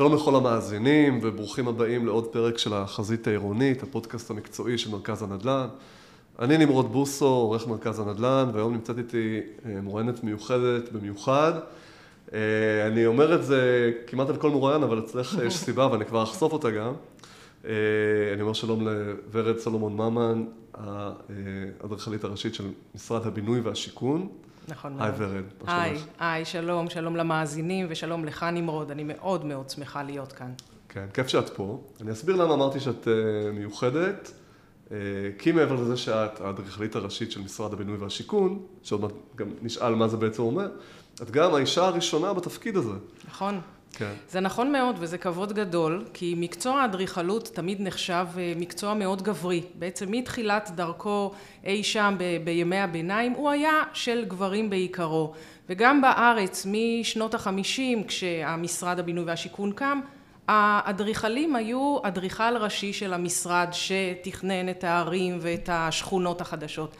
שלום לכל המאזינים וברוכים הבאים לעוד פרק של החזית העירונית, הפודקאסט המקצועי של מרכז הנדל"ן. אני נמרוד בוסו, עורך מרכז הנדל"ן, והיום נמצאת איתי אה, מוריינת מיוחדת במיוחד. אה, אני אומר את זה כמעט על כל מוריין, אבל אצלך יש סיבה ואני כבר אחשוף אותה גם. אה, אני אומר שלום לוורד סלומון ממן, האדריכלית הראשית של משרד הבינוי והשיכון. נכון מאוד. היי ורד, מה שלומך? היי, היי, שלום, שלום למאזינים ושלום לך נמרוד, אני מאוד מאוד שמחה להיות כאן. כן, כיף שאת פה. אני אסביר למה אמרתי שאת uh, מיוחדת, uh, כי מעבר לזה שאת האדריכלית הראשית של משרד הבינוי והשיכון, שעוד מעט גם נשאל מה זה בעצם אומר, את גם האישה הראשונה בתפקיד הזה. נכון. כן. זה נכון מאוד וזה כבוד גדול, כי מקצוע האדריכלות תמיד נחשב אה, מקצוע מאוד גברי. בעצם מתחילת דרכו אי שם ב- בימי הביניים, הוא היה של גברים בעיקרו. וגם בארץ, משנות החמישים, כשהמשרד הבינוי והשיכון קם, האדריכלים היו אדריכל ראשי של המשרד שתכנן את הערים ואת השכונות החדשות.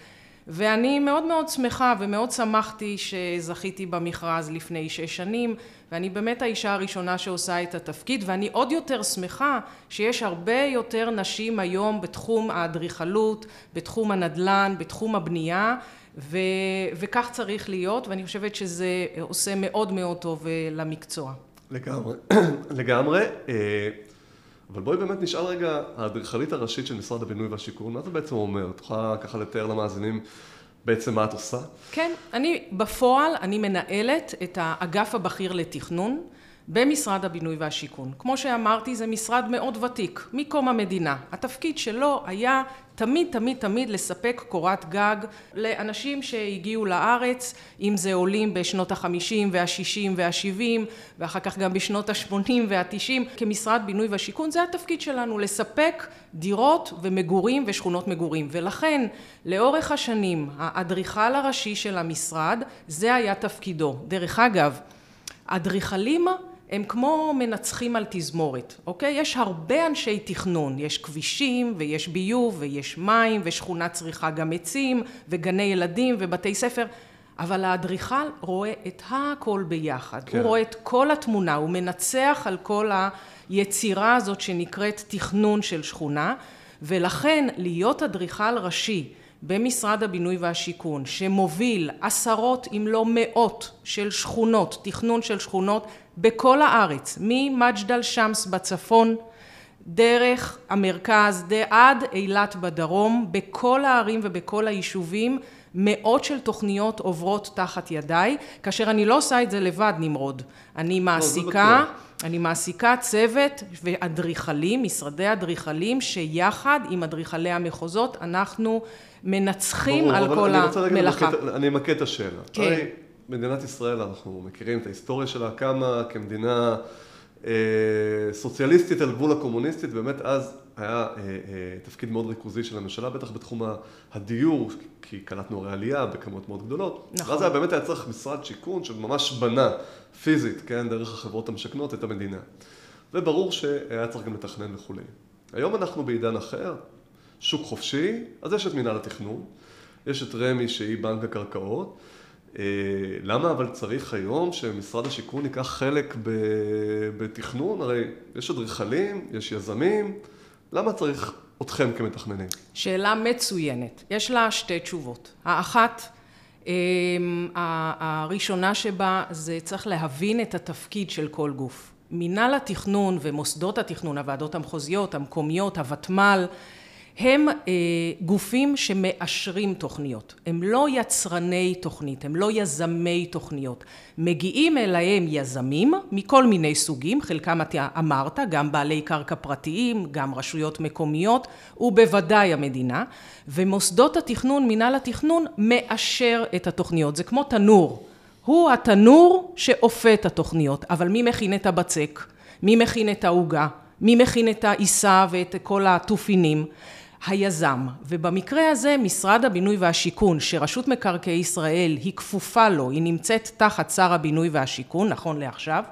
ואני מאוד מאוד שמחה ומאוד שמחתי שזכיתי במכרז לפני שש שנים ואני באמת האישה הראשונה שעושה את התפקיד ואני עוד יותר שמחה שיש הרבה יותר נשים היום בתחום האדריכלות, בתחום הנדל"ן, בתחום הבנייה ו- וכך צריך להיות ואני חושבת שזה עושה מאוד מאוד טוב אה, למקצוע. לגמרי, לגמרי. אבל בואי באמת נשאל רגע, האדריכלית הראשית של משרד הבינוי והשיכון, מה זה בעצם אומר? את יכולה ככה לתאר למאזינים בעצם מה את עושה? כן, אני בפועל, אני מנהלת את האגף הבכיר לתכנון. במשרד הבינוי והשיכון. כמו שאמרתי, זה משרד מאוד ותיק, מקום המדינה. התפקיד שלו היה תמיד תמיד תמיד לספק קורת גג לאנשים שהגיעו לארץ, אם זה עולים בשנות החמישים והשישים והשבעים, ואחר כך גם בשנות השמונים והתשעים. כמשרד בינוי והשיכון זה התפקיד שלנו, לספק דירות ומגורים ושכונות מגורים. ולכן, לאורך השנים, האדריכל הראשי של המשרד, זה היה תפקידו. דרך אגב, אדריכלים הם כמו מנצחים על תזמורת, אוקיי? יש הרבה אנשי תכנון, יש כבישים ויש ביוב ויש מים ושכונת צריכה גם עצים וגני ילדים ובתי ספר, אבל האדריכל רואה את הכל ביחד, כן. הוא רואה את כל התמונה, הוא מנצח על כל היצירה הזאת שנקראת תכנון של שכונה, ולכן להיות אדריכל ראשי במשרד הבינוי והשיכון שמוביל עשרות אם לא מאות של שכונות, תכנון של שכונות בכל הארץ, ממג'דל שמס בצפון דרך המרכז עד אילת בדרום, בכל הערים ובכל היישובים מאות של תוכניות עוברות תחת ידיי, כאשר אני לא עושה את זה לבד נמרוד, אני לא, מעסיקה, אני מעסיקה צוות ואדריכלים, משרדי אדריכלים שיחד עם אדריכלי המחוזות אנחנו מנצחים ברור, על כל המלאכה. אני אמקד את השאלה. כן. מדינת ישראל, אנחנו מכירים את ההיסטוריה שלה, קמה כמדינה אה, סוציאליסטית על גבול הקומוניסטית, באמת אז היה אה, אה, תפקיד מאוד ריכוזי של הממשלה, בטח בתחום הדיור, כי קלטנו הרי עלייה בכמות מאוד גדולות. נכון. ואז היה באמת היה צריך משרד שיכון שממש בנה פיזית, כן, דרך החברות המשכנות את המדינה. וברור שהיה צריך גם לתכנן וכולי. היום אנחנו בעידן אחר, שוק חופשי, אז יש את מינהל התכנון, יש את רמ"י שהיא בנק הקרקעות. אה, למה אבל צריך היום שמשרד השיכון ייקח חלק בתכנון? הרי יש אדריכלים, יש יזמים, למה צריך אתכם כמתכננים? שאלה מצוינת. יש לה שתי תשובות. האחת, אה, הראשונה שבה זה צריך להבין את התפקיד של כל גוף. מינהל התכנון ומוסדות התכנון, הוועדות המחוזיות, המקומיות, הוותמ"ל, הם אה, גופים שמאשרים תוכניות, הם לא יצרני תוכנית, הם לא יזמי תוכניות. מגיעים אליהם יזמים מכל מיני סוגים, חלקם אתה אמרת, גם בעלי קרקע פרטיים, גם רשויות מקומיות, ובוודאי המדינה, ומוסדות התכנון, מינהל התכנון, מאשר את התוכניות. זה כמו תנור, הוא התנור שאופה את התוכניות, אבל מי מכין את הבצק? מי מכין את העוגה? מי מכין את העיסה ואת כל התופינים? היזם, ובמקרה הזה משרד הבינוי והשיכון, שרשות מקרקעי ישראל היא כפופה לו, היא נמצאת תחת שר הבינוי והשיכון, נכון לעכשיו,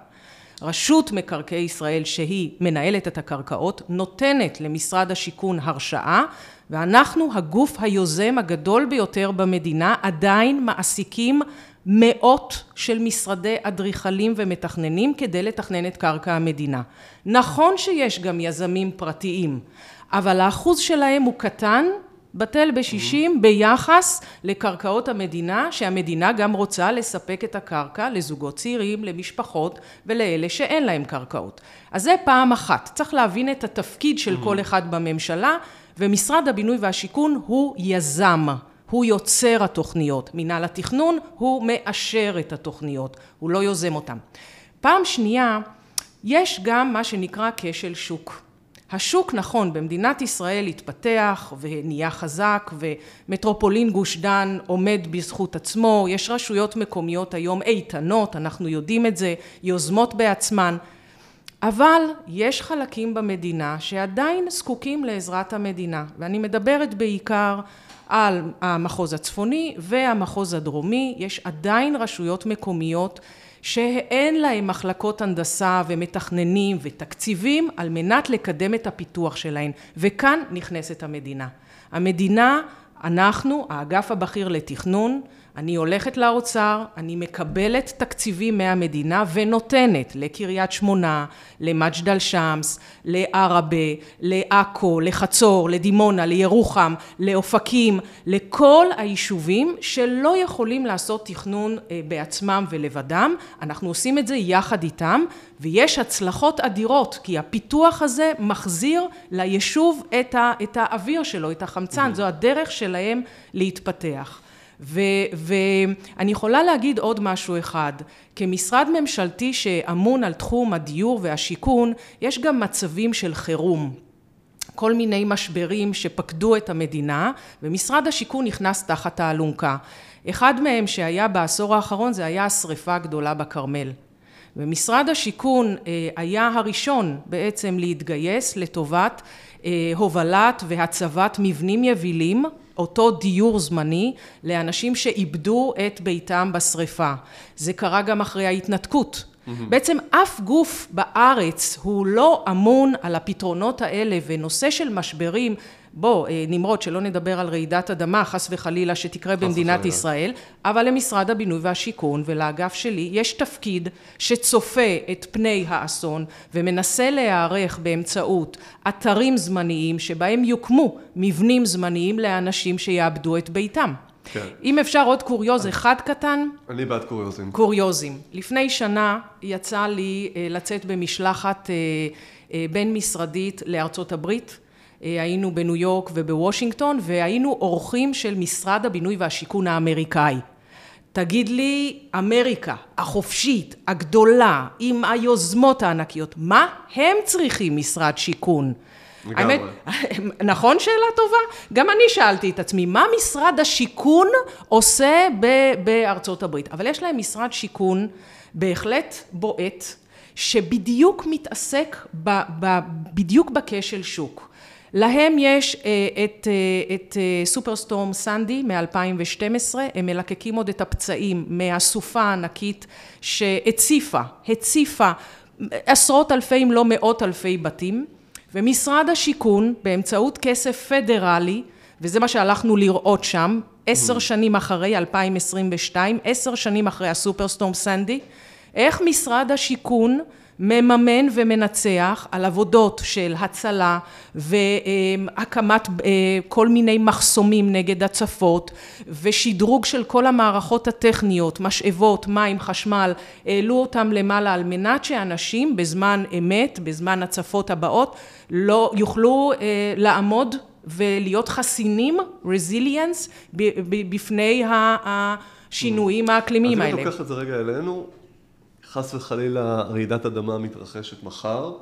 רשות מקרקעי ישראל שהיא מנהלת את הקרקעות, נותנת למשרד השיכון הרשאה, ואנחנו הגוף היוזם הגדול ביותר במדינה, עדיין מעסיקים מאות של משרדי אדריכלים ומתכננים כדי לתכנן את קרקע המדינה. נכון שיש גם יזמים פרטיים, אבל האחוז שלהם הוא קטן בטל בשישים ביחס לקרקעות המדינה, שהמדינה גם רוצה לספק את הקרקע לזוגות צעירים, למשפחות ולאלה שאין להם קרקעות. אז זה פעם אחת. צריך להבין את התפקיד של כל אחד בממשלה, ומשרד הבינוי והשיכון הוא יזם. הוא יוצר התוכניות. מינהל התכנון הוא מאשר את התוכניות, הוא לא יוזם אותן. פעם שנייה, יש גם מה שנקרא כשל שוק. השוק נכון במדינת ישראל התפתח ונהיה חזק ומטרופולין גוש דן עומד בזכות עצמו, יש רשויות מקומיות היום איתנות, אנחנו יודעים את זה, יוזמות בעצמן, אבל יש חלקים במדינה שעדיין זקוקים לעזרת המדינה ואני מדברת בעיקר על המחוז הצפוני והמחוז הדרומי, יש עדיין רשויות מקומיות שאין להם מחלקות הנדסה ומתכננים ותקציבים על מנת לקדם את הפיתוח שלהם וכאן נכנסת המדינה. המדינה, אנחנו, האגף הבכיר לתכנון, אני הולכת לאוצר, אני מקבלת תקציבים מהמדינה ונותנת לקריית שמונה, למג'דל שמס, לעראבה, לעכו, לחצור, לדימונה, לירוחם, לאופקים, לכל היישובים שלא יכולים לעשות תכנון אה, בעצמם ולבדם, אנחנו עושים את זה יחד איתם ויש הצלחות אדירות כי הפיתוח הזה מחזיר ליישוב את האוויר שלו, את החמצן, זו הדרך שלהם להתפתח. ואני יכולה להגיד עוד משהו אחד, כמשרד ממשלתי שאמון על תחום הדיור והשיכון, יש גם מצבים של חירום. כל מיני משברים שפקדו את המדינה ומשרד השיכון נכנס תחת האלונקה. אחד מהם שהיה בעשור האחרון זה היה השריפה הגדולה בכרמל. ומשרד השיכון אה, היה הראשון בעצם להתגייס לטובת אה, הובלת והצבת מבנים יבילים אותו דיור זמני לאנשים שאיבדו את ביתם בשריפה. זה קרה גם אחרי ההתנתקות. Mm-hmm. בעצם אף גוף בארץ הוא לא אמון על הפתרונות האלה ונושא של משברים בוא אה, נמרוד שלא נדבר על רעידת אדמה חס וחלילה שתקרה במדינת וחלילה. ישראל אבל למשרד הבינוי והשיכון ולאגף שלי יש תפקיד שצופה את פני האסון ומנסה להיערך באמצעות אתרים זמניים שבהם יוקמו מבנים זמניים לאנשים שיאבדו את ביתם. כן. אם אפשר עוד קוריוז אני, אחד קטן. אני בעד קוריוזים. קוריוזים. לפני שנה יצא לי אה, לצאת במשלחת אה, בין משרדית לארצות הברית היינו בניו יורק ובוושינגטון והיינו אורחים של משרד הבינוי והשיכון האמריקאי. תגיד לי, אמריקה החופשית, הגדולה, עם היוזמות הענקיות, מה הם צריכים משרד שיכון? האמת, נכון שאלה טובה? גם אני שאלתי את עצמי, מה משרד השיכון עושה בארצות הברית? אבל יש להם משרד שיכון בהחלט בועט, שבדיוק מתעסק ב, ב, בדיוק בכשל שוק. להם יש אה, את, אה, את סופרסטורם סנדי מ-2012, הם מלקקים עוד את הפצעים מהסופה הענקית שהציפה, הציפה עשרות אלפי אם לא מאות אלפי בתים, ומשרד השיכון באמצעות כסף פדרלי, וזה מה שהלכנו לראות שם, עשר mm. שנים אחרי 2022, עשר שנים אחרי הסופרסטורם סנדי, איך משרד השיכון מממן ומנצח על עבודות של הצלה והקמת אה, כל מיני מחסומים נגד הצפות ושדרוג של כל המערכות הטכניות, משאבות, מים, חשמל, העלו אותם למעלה על מנת שאנשים בזמן אמת, בזמן הצפות הבאות, לא יוכלו אה, לעמוד ולהיות חסינים, resilience, בפני השינויים האקלימיים האלה. אז אני לוקח את זה רגע אלינו, חס וחלילה רעידת אדמה מתרחשת מחר.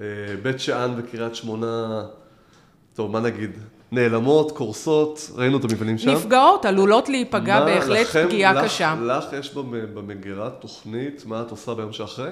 אה, בית שאן וקריית שמונה, טוב, מה נגיד? נעלמות, קורסות, ראינו את המבנים שם. נפגעות, עלולות להיפגע מה, בהחלט לכם, פגיעה לך, קשה. לך יש במגירה תוכנית, מה את עושה ביום שאחרי?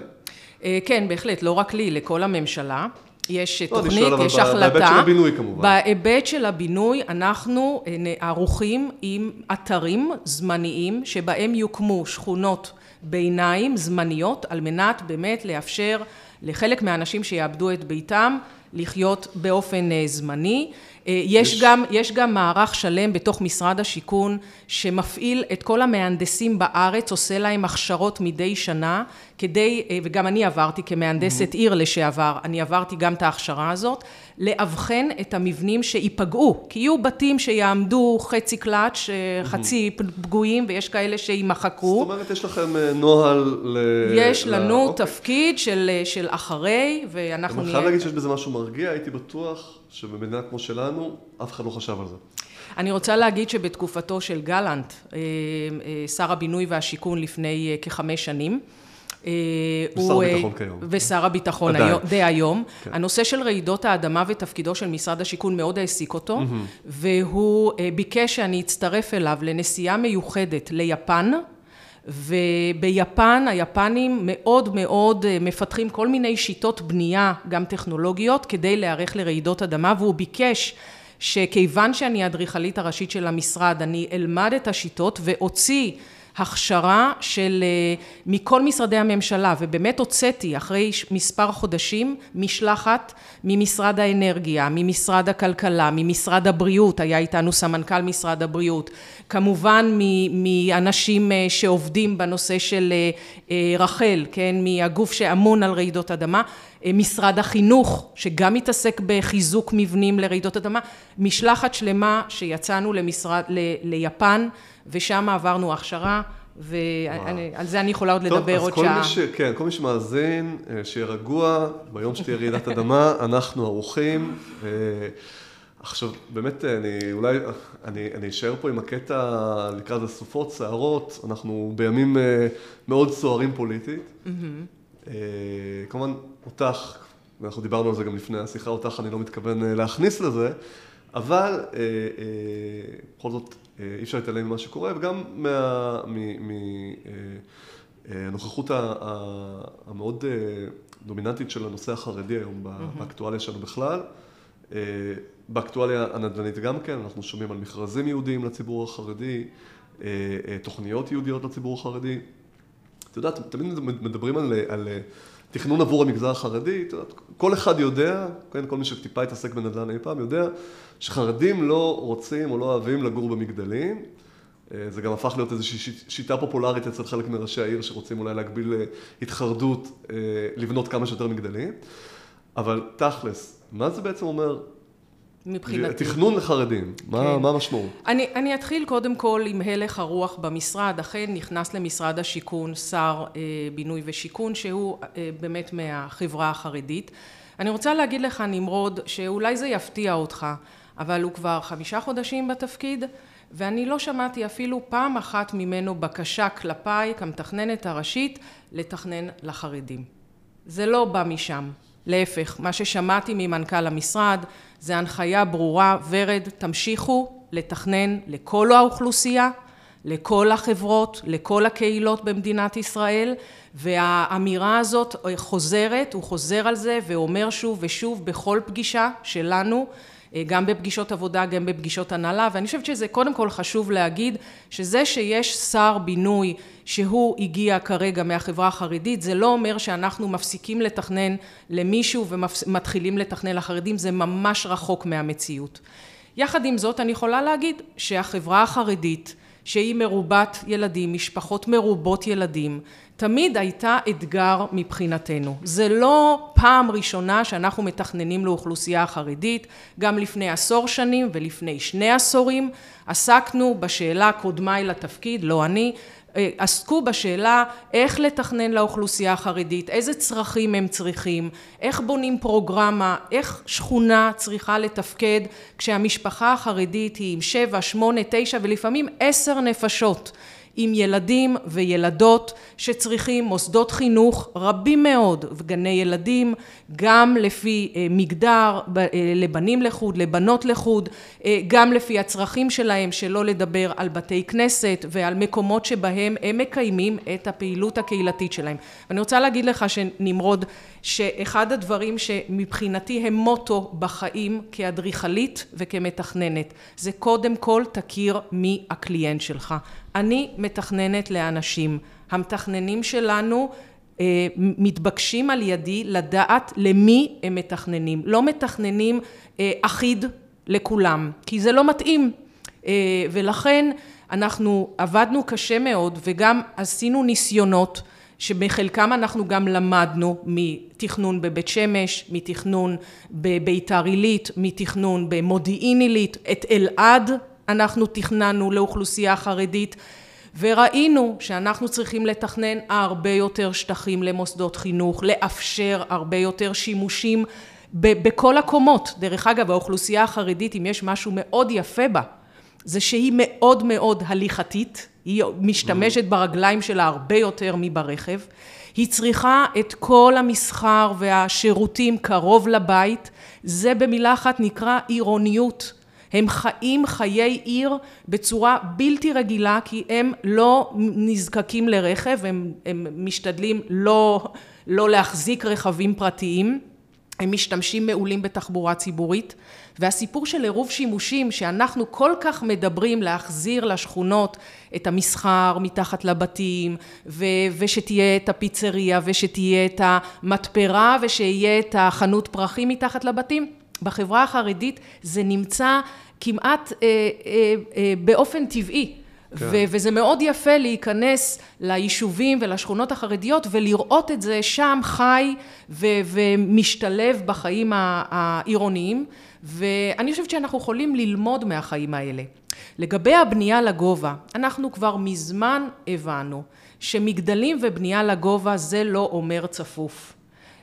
אה, כן, בהחלט, לא רק לי, לכל הממשלה. יש לא, תוכנית, יש ב- החלטה. בהיבט של הבינוי כמובן. בהיבט של הבינוי אנחנו אה, ערוכים עם אתרים זמניים שבהם יוקמו שכונות ביניים זמניות על מנת באמת לאפשר לחלק מהאנשים שיאבדו את ביתם לחיות באופן אה, זמני. יש, יש... גם, יש גם מערך שלם בתוך משרד השיכון שמפעיל את כל המהנדסים בארץ, עושה להם הכשרות מדי שנה כדי, וגם אני עברתי כמהנדסת mm-hmm. עיר לשעבר, אני עברתי גם את ההכשרה הזאת, לאבחן את המבנים שייפגעו, כי יהיו בתים שיעמדו חצי קלאץ', חצי פגועים, ויש כאלה שימחקו. זאת אומרת, יש לכם נוהל ל... יש לנו ל... תפקיד של, של אחרי, ואנחנו נהיה... אני חייב להגיד שיש בזה משהו מרגיע, הייתי בטוח שבמדינה כמו שלנו, אף אחד לא חשב על זה. אני רוצה להגיד שבתקופתו של גלנט, שר הבינוי והשיכון לפני כחמש שנים, ושר הביטחון כיום. ושר הביטחון דהיום. כן. הנושא של רעידות האדמה ותפקידו של משרד השיכון מאוד העסיק אותו, mm-hmm. והוא ביקש שאני אצטרף אליו לנסיעה מיוחדת ליפן. וביפן היפנים מאוד מאוד מפתחים כל מיני שיטות בנייה, גם טכנולוגיות, כדי להיערך לרעידות אדמה, והוא ביקש שכיוון שאני האדריכלית הראשית של המשרד, אני אלמד את השיטות ואוציא הכשרה של מכל משרדי הממשלה ובאמת הוצאתי אחרי מספר חודשים משלחת ממשרד האנרגיה, ממשרד הכלכלה, ממשרד הבריאות, היה איתנו סמנכ"ל משרד הבריאות, כמובן מאנשים שעובדים בנושא של רח"ל, כן, מהגוף שאמון על רעידות אדמה, משרד החינוך שגם מתעסק בחיזוק מבנים לרעידות אדמה, משלחת שלמה שיצאנו למשרד, ליפן ושם עברנו הכשרה, ועל זה אני יכולה עוד טוב, לדבר עוד שעה. ש... כן, כל מי שמאזין, אה, שיהיה רגוע, ביום שתהיה רעידת אדמה, אנחנו ערוכים. אה, עכשיו, באמת, אני אולי, אני, אני אשאר פה עם הקטע לקראת הסופות, סערות, אנחנו בימים אה, מאוד סוערים פוליטית. Mm-hmm. כמובן, אותך, ואנחנו דיברנו על זה גם לפני השיחה, אותך אני לא מתכוון להכניס לזה, אבל בכל זאת, אי אפשר להתעלם ממה שקורה, וגם מהנוכחות המאוד דומיננטית של הנושא החרדי היום באקטואליה שלנו בכלל. באקטואליה הנדל"נית גם כן, אנחנו שומעים על מכרזים יהודיים לציבור החרדי, תוכניות יהודיות לציבור החרדי. את יודעת, תמיד מדברים על, על תכנון עבור המגזר החרדי, כל אחד יודע, כן, כל מי שטיפה התעסק בנדל"ן אי פעם יודע שחרדים לא רוצים או לא אוהבים לגור במגדלים. אה, זה גם הפך להיות איזושהי שיטה פופולרית אצל חלק מראשי העיר שרוצים אולי להגביל אה, התחרדות, אה, לבנות כמה שיותר מגדלים. אבל תכלס, מה זה בעצם אומר מבחינתי. תכנון לחרדים, כן. מה המשמעות? אני, אני אתחיל קודם כל עם הלך הרוח במשרד, אכן נכנס למשרד השיכון שר אה, בינוי ושיכון שהוא אה, באמת מהחברה החרדית. אני רוצה להגיד לך נמרוד שאולי זה יפתיע אותך אבל הוא כבר חמישה חודשים בתפקיד ואני לא שמעתי אפילו פעם אחת ממנו בקשה כלפיי כמתכננת הראשית לתכנן לחרדים. זה לא בא משם, להפך, מה ששמעתי ממנכ"ל המשרד זה הנחיה ברורה, ורד, תמשיכו לתכנן לכל האוכלוסייה, לכל החברות, לכל הקהילות במדינת ישראל, והאמירה הזאת חוזרת, הוא חוזר על זה ואומר שוב ושוב בכל פגישה שלנו גם בפגישות עבודה, גם בפגישות הנהלה, ואני חושבת שזה קודם כל חשוב להגיד שזה שיש שר בינוי שהוא הגיע כרגע מהחברה החרדית, זה לא אומר שאנחנו מפסיקים לתכנן למישהו ומתחילים לתכנן לחרדים, זה ממש רחוק מהמציאות. יחד עם זאת אני יכולה להגיד שהחברה החרדית שהיא מרובת ילדים, משפחות מרובות ילדים, תמיד הייתה אתגר מבחינתנו. זה לא פעם ראשונה שאנחנו מתכננים לאוכלוסייה החרדית, גם לפני עשור שנים ולפני שני עשורים עסקנו בשאלה קודמיי לתפקיד, לא אני, אה, עסקו בשאלה איך לתכנן לאוכלוסייה החרדית, איזה צרכים הם צריכים, איך בונים פרוגרמה, איך שכונה צריכה לתפקד כשהמשפחה החרדית היא עם שבע, שמונה, תשע ולפעמים עשר נפשות. עם ילדים וילדות שצריכים מוסדות חינוך רבים מאוד וגני ילדים גם לפי אה, מגדר אה, לבנים לחוד לבנות לחוד אה, גם לפי הצרכים שלהם שלא לדבר על בתי כנסת ועל מקומות שבהם הם מקיימים את הפעילות הקהילתית שלהם. ואני רוצה להגיד לך שנמרוד שאחד הדברים שמבחינתי הם מוטו בחיים כאדריכלית וכמתכננת זה קודם כל תכיר מי הקליינט שלך אני מתכננת לאנשים. המתכננים שלנו אה, מתבקשים על ידי לדעת למי הם מתכננים. לא מתכננים אה, אחיד לכולם, כי זה לא מתאים. ולכן אנחנו עבדנו קשה מאוד וגם עשינו ניסיונות שבחלקם אנחנו גם למדנו מתכנון בבית שמש, מתכנון בביתר עילית, מתכנון במודיעין עילית, את אלעד אנחנו תכננו לאוכלוסייה חרדית וראינו שאנחנו צריכים לתכנן הרבה יותר שטחים למוסדות חינוך, לאפשר הרבה יותר שימושים בכל הקומות. דרך אגב האוכלוסייה החרדית אם יש משהו מאוד יפה בה זה שהיא מאוד מאוד הליכתית, היא משתמשת ברגליים שלה הרבה יותר מברכב, היא צריכה את כל המסחר והשירותים קרוב לבית, זה במילה אחת נקרא עירוניות. הם חיים חיי עיר בצורה בלתי רגילה כי הם לא נזקקים לרכב, הם, הם משתדלים לא, לא להחזיק רכבים פרטיים, הם משתמשים מעולים בתחבורה ציבורית. והסיפור של עירוב שימושים שאנחנו כל כך מדברים להחזיר לשכונות את המסחר מתחת לבתים ו- ושתהיה את הפיצריה ושתהיה את המתפרה ושיהיה את החנות פרחים מתחת לבתים בחברה החרדית זה נמצא כמעט אה, אה, אה, באופן טבעי כן. ו- וזה מאוד יפה להיכנס ליישובים ולשכונות החרדיות ולראות את זה שם חי ו- ומשתלב בחיים העירוניים ואני חושבת שאנחנו יכולים ללמוד מהחיים האלה. לגבי הבנייה לגובה, אנחנו כבר מזמן הבנו שמגדלים ובנייה לגובה זה לא אומר צפוף.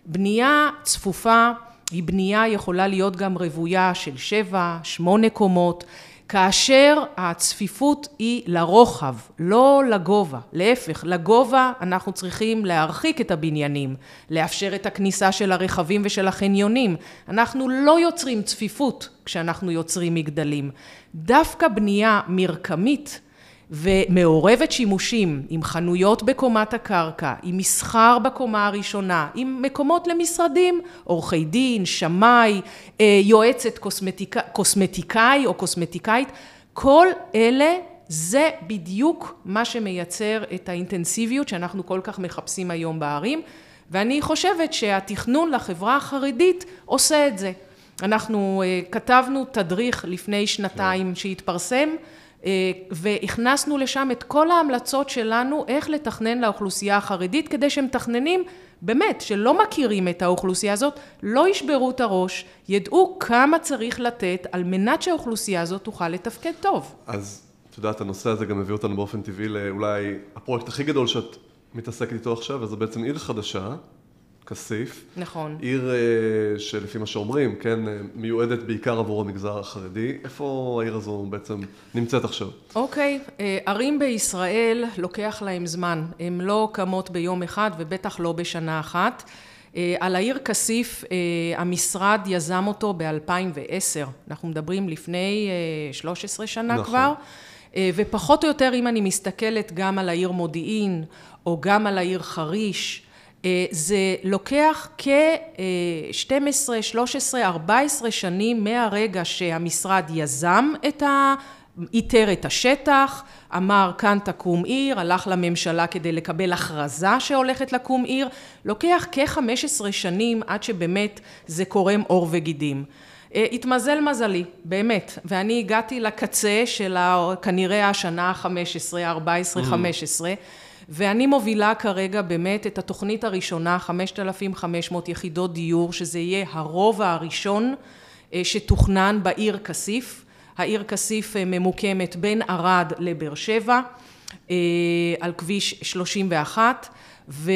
בנייה צפופה היא בנייה יכולה להיות גם רוויה של שבע, שמונה קומות, כאשר הצפיפות היא לרוחב, לא לגובה, להפך, לגובה אנחנו צריכים להרחיק את הבניינים, לאפשר את הכניסה של הרכבים ושל החניונים, אנחנו לא יוצרים צפיפות כשאנחנו יוצרים מגדלים, דווקא בנייה מרקמית ומעורבת שימושים עם חנויות בקומת הקרקע, עם מסחר בקומה הראשונה, עם מקומות למשרדים, עורכי דין, שמאי, אה, יועצת קוסמטיקאי, קוסמטיקאי או קוסמטיקאית, כל אלה זה בדיוק מה שמייצר את האינטנסיביות שאנחנו כל כך מחפשים היום בערים ואני חושבת שהתכנון לחברה החרדית עושה את זה. אנחנו אה, כתבנו תדריך לפני שנתיים שהתפרסם אה, והכנסנו לשם את כל ההמלצות שלנו איך לתכנן לאוכלוסייה החרדית כדי שמתכננים באמת שלא מכירים את האוכלוסייה הזאת לא ישברו את הראש ידעו כמה צריך לתת על מנת שהאוכלוסייה הזאת תוכל לתפקד טוב. אז את יודעת הנושא הזה גם מביא אותנו באופן טבעי לאולי הפרויקט הכי גדול שאת מתעסקת איתו עכשיו וזה בעצם עיר חדשה כסיף. נכון. עיר אה, שלפי מה שאומרים, כן, אה, מיועדת בעיקר עבור המגזר החרדי. איפה העיר הזו בעצם נמצאת עכשיו? אוקיי, אה, ערים בישראל לוקח להם זמן. הן לא קמות ביום אחד ובטח לא בשנה אחת. על העיר כסיף המשרד יזם אותו ב-2010. אנחנו מדברים לפני 13 שנה נכון. כבר. ופחות או יותר אם אני מסתכלת גם על העיר מודיעין או גם על העיר חריש זה לוקח כ-12, 13, 14 שנים מהרגע שהמשרד יזם את ה... איתר את השטח, אמר כאן תקום עיר, הלך לממשלה כדי לקבל הכרזה שהולכת לקום עיר, לוקח כ-15 שנים עד שבאמת זה קורם עור וגידים. אה, התמזל מזלי, באמת, ואני הגעתי לקצה של כנראה השנה ה-15, 14, 15, ואני מובילה כרגע באמת את התוכנית הראשונה, 5,500 יחידות דיור, שזה יהיה הרובע הראשון אה, שתוכנן בעיר כסיף. העיר כסיף אה, ממוקמת בין ערד לבאר שבע, אה, על כביש 31, ו,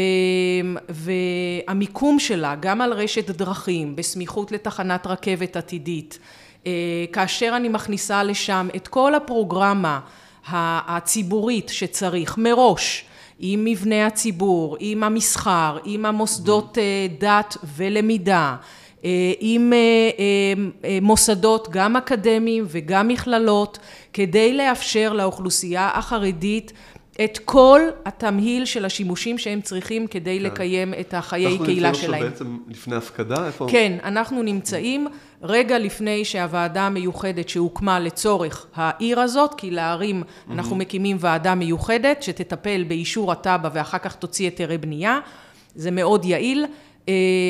והמיקום שלה גם על רשת דרכים, בסמיכות לתחנת רכבת עתידית, כאשר אני מכניסה לשם את כל הפרוגרמה הציבורית שצריך מראש עם מבני הציבור, עם המסחר, עם המוסדות אה, דת ולמידה, אה, עם אה, מוסדות גם אקדמיים וגם מכללות, כדי לאפשר לאוכלוסייה החרדית את כל התמהיל של השימושים שהם צריכים כדי כן. לקיים את החיי קהילה שלהם. אנחנו נמצאים עכשיו בעצם לפני הפקדה? איפה... כן, אנחנו נמצאים רגע לפני שהוועדה המיוחדת שהוקמה לצורך העיר הזאת, כי לערים mm-hmm. אנחנו מקימים ועדה מיוחדת שתטפל באישור התב"ע ואחר כך תוציא היתרי בנייה, זה מאוד יעיל.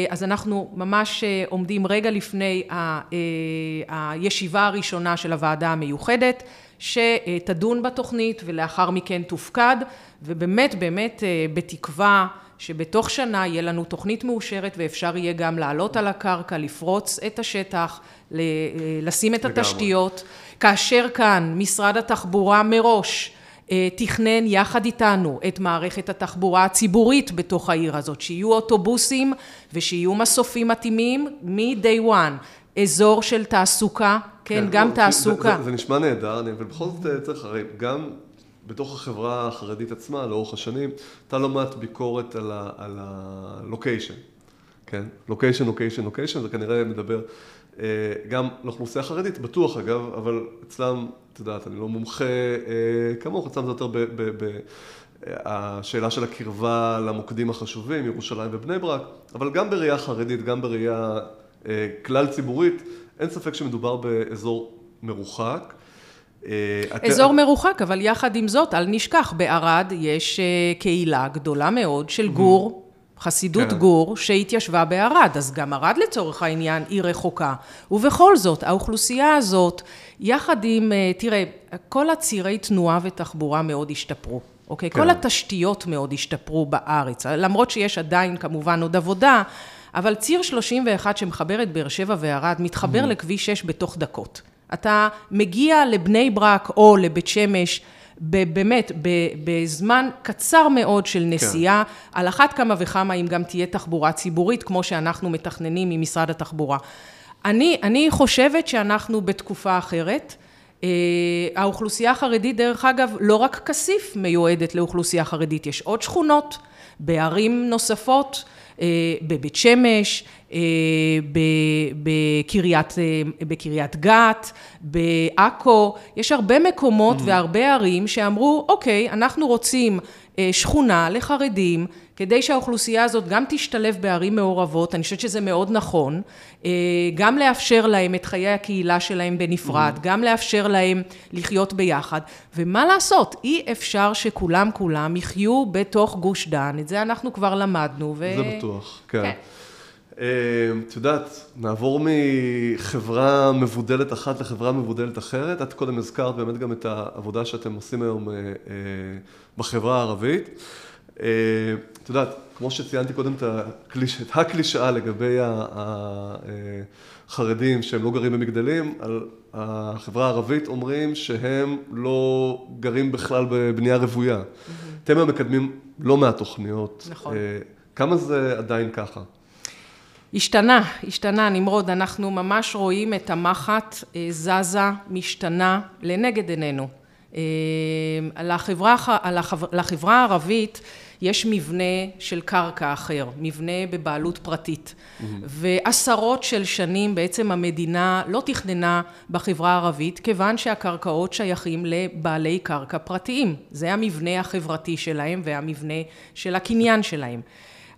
אז אנחנו ממש עומדים רגע לפני הישיבה הראשונה של הוועדה המיוחדת, שתדון בתוכנית ולאחר מכן תופקד, ובאמת באמת בתקווה שבתוך שנה יהיה לנו תוכנית מאושרת ואפשר יהיה גם לעלות על הקרקע, לפרוץ את השטח, לשים את התשתיות, כאשר כאן משרד התחבורה מראש תכנן יחד איתנו את מערכת התחבורה הציבורית בתוך העיר הזאת, שיהיו אוטובוסים ושיהיו מסופים מתאימים מ-day one, אזור של תעסוקה, כן, גם לא, תעסוקה. זה נשמע נהדר, אבל בכל זאת צריך, הרי גם בתוך החברה החרדית עצמה, לאורך השנים, הייתה לא מעט ביקורת על הלוקיישן, כן? לוקיישן, לוקיישן, לוקיישן, זה כנראה מדבר אה, גם לאוכלוסייה החרדית, בטוח אגב, אבל אצלם, את יודעת, אני לא מומחה אה, כמוך, אצלם זה יותר השאלה של הקרבה למוקדים החשובים, ירושלים ובני ברק, אבל גם בראייה חרדית, גם בראייה אה, כלל ציבורית, אין ספק שמדובר באזור מרוחק. אזור מרוחק, אבל יחד עם זאת, אל נשכח, בערד יש קהילה גדולה מאוד של גור. חסידות כן. גור שהתיישבה בערד, אז גם ערד לצורך העניין היא רחוקה. ובכל זאת, האוכלוסייה הזאת, יחד עם, אה, תראה, כל הצירי תנועה ותחבורה מאוד השתפרו. אוקיי? כן. כל התשתיות מאוד השתפרו בארץ, למרות שיש עדיין כמובן עוד עבודה, אבל ציר 31 שמחבר את באר שבע וערד, מתחבר mm-hmm. לכביש 6 בתוך דקות. אתה מגיע לבני ברק או לבית שמש, באמת, בזמן קצר מאוד של נסיעה, כן. על אחת כמה וכמה אם גם תהיה תחבורה ציבורית, כמו שאנחנו מתכננים ממשרד התחבורה. אני, אני חושבת שאנחנו בתקופה אחרת. אה, האוכלוסייה החרדית, דרך אגב, לא רק כסיף מיועדת לאוכלוסייה חרדית, יש עוד שכונות בערים נוספות. אה, בבית שמש, אה, בקריית, אה, בקריית גת, בעכו, יש הרבה מקומות mm-hmm. והרבה ערים שאמרו, אוקיי, אנחנו רוצים שכונה לחרדים, כדי שהאוכלוסייה הזאת גם תשתלב בערים מעורבות, אני חושבת שזה מאוד נכון, גם לאפשר להם את חיי הקהילה שלהם בנפרד, mm-hmm. גם לאפשר להם לחיות ביחד, ומה לעשות, אי אפשר שכולם כולם יחיו בתוך גוש דן, את זה אנחנו כבר למדנו. ו... זה בטוח, כן. כן. את יודעת, נעבור מחברה מבודלת אחת לחברה מבודלת אחרת. את קודם הזכרת באמת גם את העבודה שאתם עושים היום בחברה הערבית. את יודעת, כמו שציינתי קודם את הקלישאה לגבי החרדים שהם לא גרים במגדלים, על החברה הערבית אומרים שהם לא גרים בכלל בבנייה רוויה. Mm-hmm. אתם היום מקדמים לא מעט תוכניות. נכון. כמה זה עדיין ככה? השתנה, השתנה נמרוד, אנחנו ממש רואים את המחט אה, זזה, משתנה לנגד עינינו. אה, לחברה, לחברה הערבית יש מבנה של קרקע אחר, מבנה בבעלות פרטית. Mm-hmm. ועשרות של שנים בעצם המדינה לא תכננה בחברה הערבית, כיוון שהקרקעות שייכים לבעלי קרקע פרטיים. זה המבנה החברתי שלהם והמבנה של הקניין שלהם.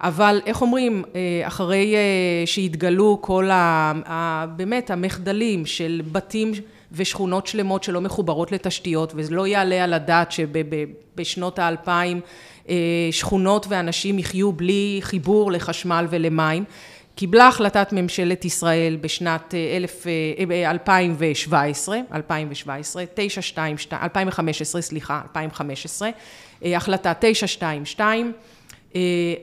אבל איך אומרים, אה, אחרי אה, שהתגלו כל ה... באמת המחדלים של בתים ושכונות שלמות שלא מחוברות לתשתיות, וזה לא יעלה על הדעת שבשנות האלפיים אה, שכונות ואנשים יחיו בלי חיבור לחשמל ולמים. קיבלה החלטת ממשלת ישראל בשנת 2017, 2017, 922, 2015, סליחה, 2015, החלטה 922, אה,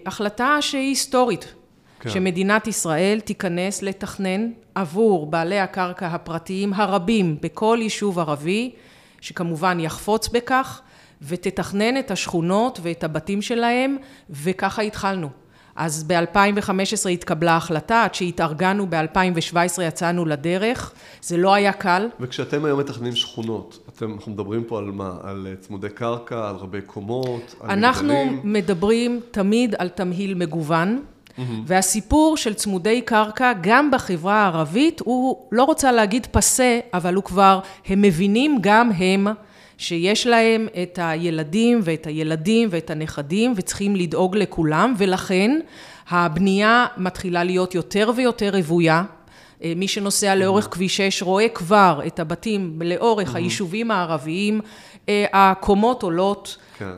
החלטה שהיא היסטורית, כן. שמדינת ישראל תיכנס לתכנן עבור בעלי הקרקע הפרטיים הרבים בכל יישוב ערבי, שכמובן יחפוץ בכך, ותתכנן את השכונות ואת הבתים שלהם, וככה התחלנו. אז ב-2015 התקבלה החלטה, עד שהתארגנו ב-2017 יצאנו לדרך, זה לא היה קל. וכשאתם היום מתכננים שכונות, אתם, אנחנו מדברים פה על מה? על אה, צמודי קרקע, על רבי קומות, על אנחנו מגדלים? אנחנו מדברים תמיד על תמהיל מגוון. Mm-hmm. והסיפור של צמודי קרקע, גם בחברה הערבית, הוא לא רוצה להגיד פסה, אבל הוא כבר, הם מבינים גם הם שיש להם את הילדים ואת הילדים ואת הנכדים וצריכים לדאוג לכולם ולכן הבנייה מתחילה להיות יותר ויותר רוויה אה, מי שנוסע לאורך כביש 6 רואה כבר את הבתים לאורך היישובים הערביים, אה, הקומות עולות. כן.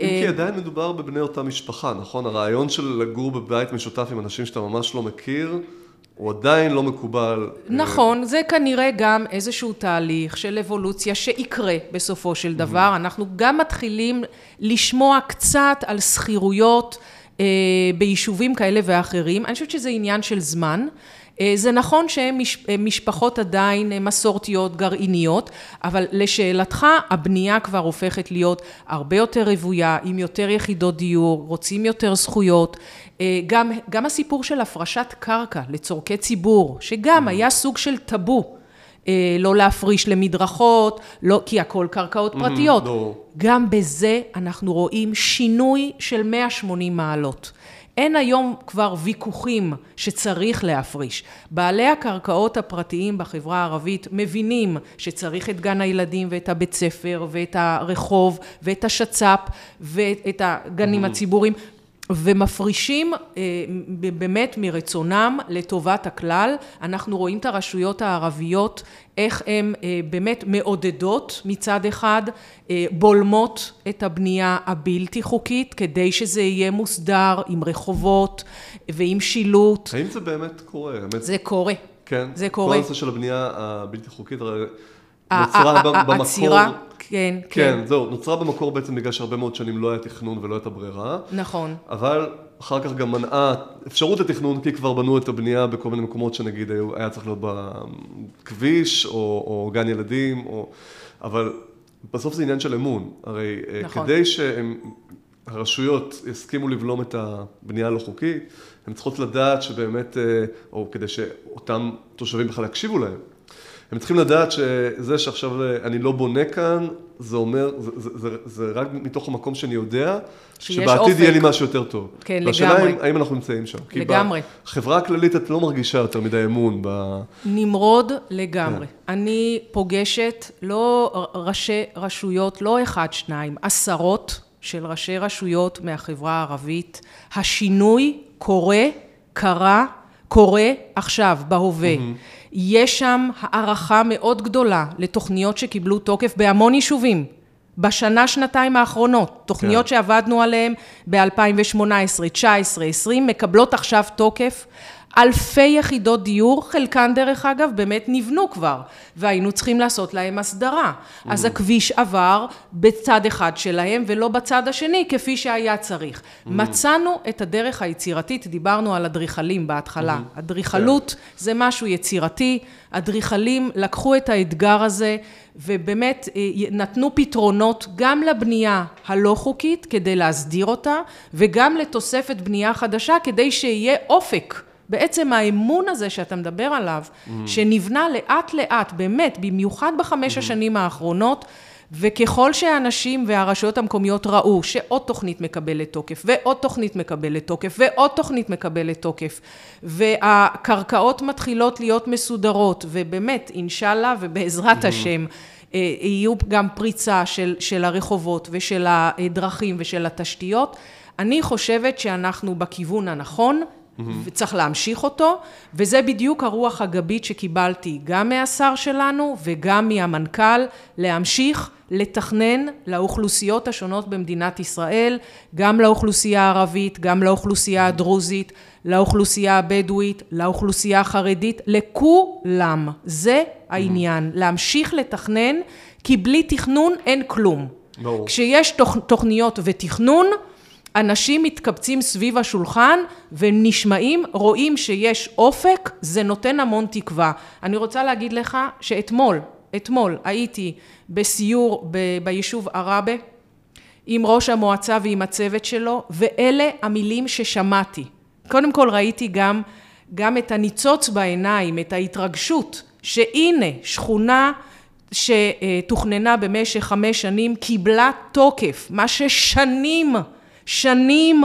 אם כי עדיין מדובר בבני אותה משפחה, נכון? הרעיון של לגור בבית משותף עם אנשים שאתה ממש לא מכיר, הוא עדיין לא מקובל. נכון, זה כנראה גם איזשהו תהליך של אבולוציה שיקרה בסופו של דבר. אנחנו גם מתחילים לשמוע קצת על שכירויות אה, ביישובים כאלה ואחרים. אני חושבת שזה עניין של זמן. אה, זה נכון שהן מש, משפחות עדיין מסורתיות, גרעיניות, אבל לשאלתך, הבנייה כבר הופכת להיות הרבה יותר רוויה, עם יותר יחידות דיור, רוצים יותר זכויות. אה, גם, גם הסיפור של הפרשת קרקע לצורכי ציבור, שגם היה סוג של טאבו. אה, לא להפריש למדרכות, לא, כי הכל קרקעות פרטיות. לא. גם בזה אנחנו רואים שינוי של 180 מעלות. אין היום כבר ויכוחים שצריך להפריש. בעלי הקרקעות הפרטיים בחברה הערבית מבינים שצריך את גן הילדים ואת הבית ספר ואת הרחוב ואת השצ"פ ואת הגנים הציבוריים ומפרישים אה, באמת מרצונם לטובת הכלל. אנחנו רואים את הרשויות הערביות, איך הן אה, באמת מעודדות מצד אחד, אה, בולמות את הבנייה הבלתי חוקית, כדי שזה יהיה מוסדר עם רחובות ועם שילוט. האם זה באמת קורה? זה קורה. כן? זה קורה. כל הנושא של הבנייה הבלתי חוקית, הרי נוצרה במקור... העצירה, כן, כן. כן, זהו, נוצרה במקור בעצם בגלל שהרבה מאוד שנים לא היה תכנון ולא הייתה ברירה. נכון. אבל אחר כך גם מנעה אפשרות לתכנון, כי כבר בנו את הבנייה בכל מיני מקומות שנגיד היה צריך להיות בכביש, או, או גן ילדים, או... אבל בסוף זה עניין של אמון. הרי נכון. כדי שהרשויות יסכימו לבלום את הבנייה הלא חוקית, הן צריכות לדעת שבאמת, או כדי שאותם תושבים בכלל יקשיבו להם. הם צריכים לדעת שזה שעכשיו אני לא בונה כאן, זה אומר, זה, זה, זה, זה רק מתוך המקום שאני יודע, שבעתיד אופק. יהיה לי משהו יותר טוב. כן, והשאלה לגמרי. האם, אנחנו נמצאים שם. לגמרי. כי בחברה הכללית את לא מרגישה יותר מדי אמון ב... נמרוד לגמרי. אני פוגשת לא ראשי רשויות, לא אחד, שניים, עשרות של ראשי רשויות מהחברה הערבית. השינוי קורה, קרה, קורה עכשיו, בהווה. יש שם הערכה מאוד גדולה לתוכניות שקיבלו תוקף בהמון יישובים. בשנה, שנתיים האחרונות, תוכניות כן. שעבדנו עליהן ב-2018, 2019, 2020, מקבלות עכשיו תוקף. אלפי יחידות דיור, חלקן דרך אגב באמת נבנו כבר, והיינו צריכים לעשות להם הסדרה. אז הכביש עבר בצד אחד שלהם ולא בצד השני, כפי שהיה צריך. מצאנו את הדרך היצירתית, דיברנו על אדריכלים בהתחלה. אדריכלות זה משהו יצירתי, אדריכלים לקחו את האתגר הזה ובאמת אה, נתנו פתרונות גם לבנייה הלא חוקית כדי להסדיר אותה, וגם לתוספת בנייה חדשה כדי שיהיה אופק. בעצם האמון הזה שאתה מדבר עליו, mm. שנבנה לאט לאט, באמת, במיוחד בחמש mm. השנים האחרונות, וככל שהאנשים והרשויות המקומיות ראו שעוד תוכנית מקבלת תוקף, ועוד תוכנית מקבלת תוקף, ועוד תוכנית מקבלת תוקף, והקרקעות מתחילות להיות מסודרות, ובאמת, אינשאללה ובעזרת השם, אה, יהיו גם פריצה של, של הרחובות ושל הדרכים ושל התשתיות, אני חושבת שאנחנו בכיוון הנכון, וצריך להמשיך אותו, וזה בדיוק הרוח הגבית שקיבלתי גם מהשר שלנו וגם מהמנכ"ל, להמשיך לתכנן לאוכלוסיות השונות במדינת ישראל, גם לאוכלוסייה הערבית, גם לאוכלוסייה הדרוזית, לאוכלוסייה הבדואית, לאוכלוסייה החרדית, לכולם. זה העניין, להמשיך לתכנן, כי בלי תכנון אין כלום. ברור. כשיש תוכ- תוכניות ותכנון, אנשים מתקבצים סביב השולחן ונשמעים, רואים שיש אופק, זה נותן המון תקווה. אני רוצה להגיד לך שאתמול, אתמול הייתי בסיור ב- ביישוב עראבה עם ראש המועצה ועם הצוות שלו, ואלה המילים ששמעתי. קודם כל ראיתי גם, גם את הניצוץ בעיניים, את ההתרגשות, שהנה שכונה שתוכננה במשך חמש שנים קיבלה תוקף, מה ששנים שנים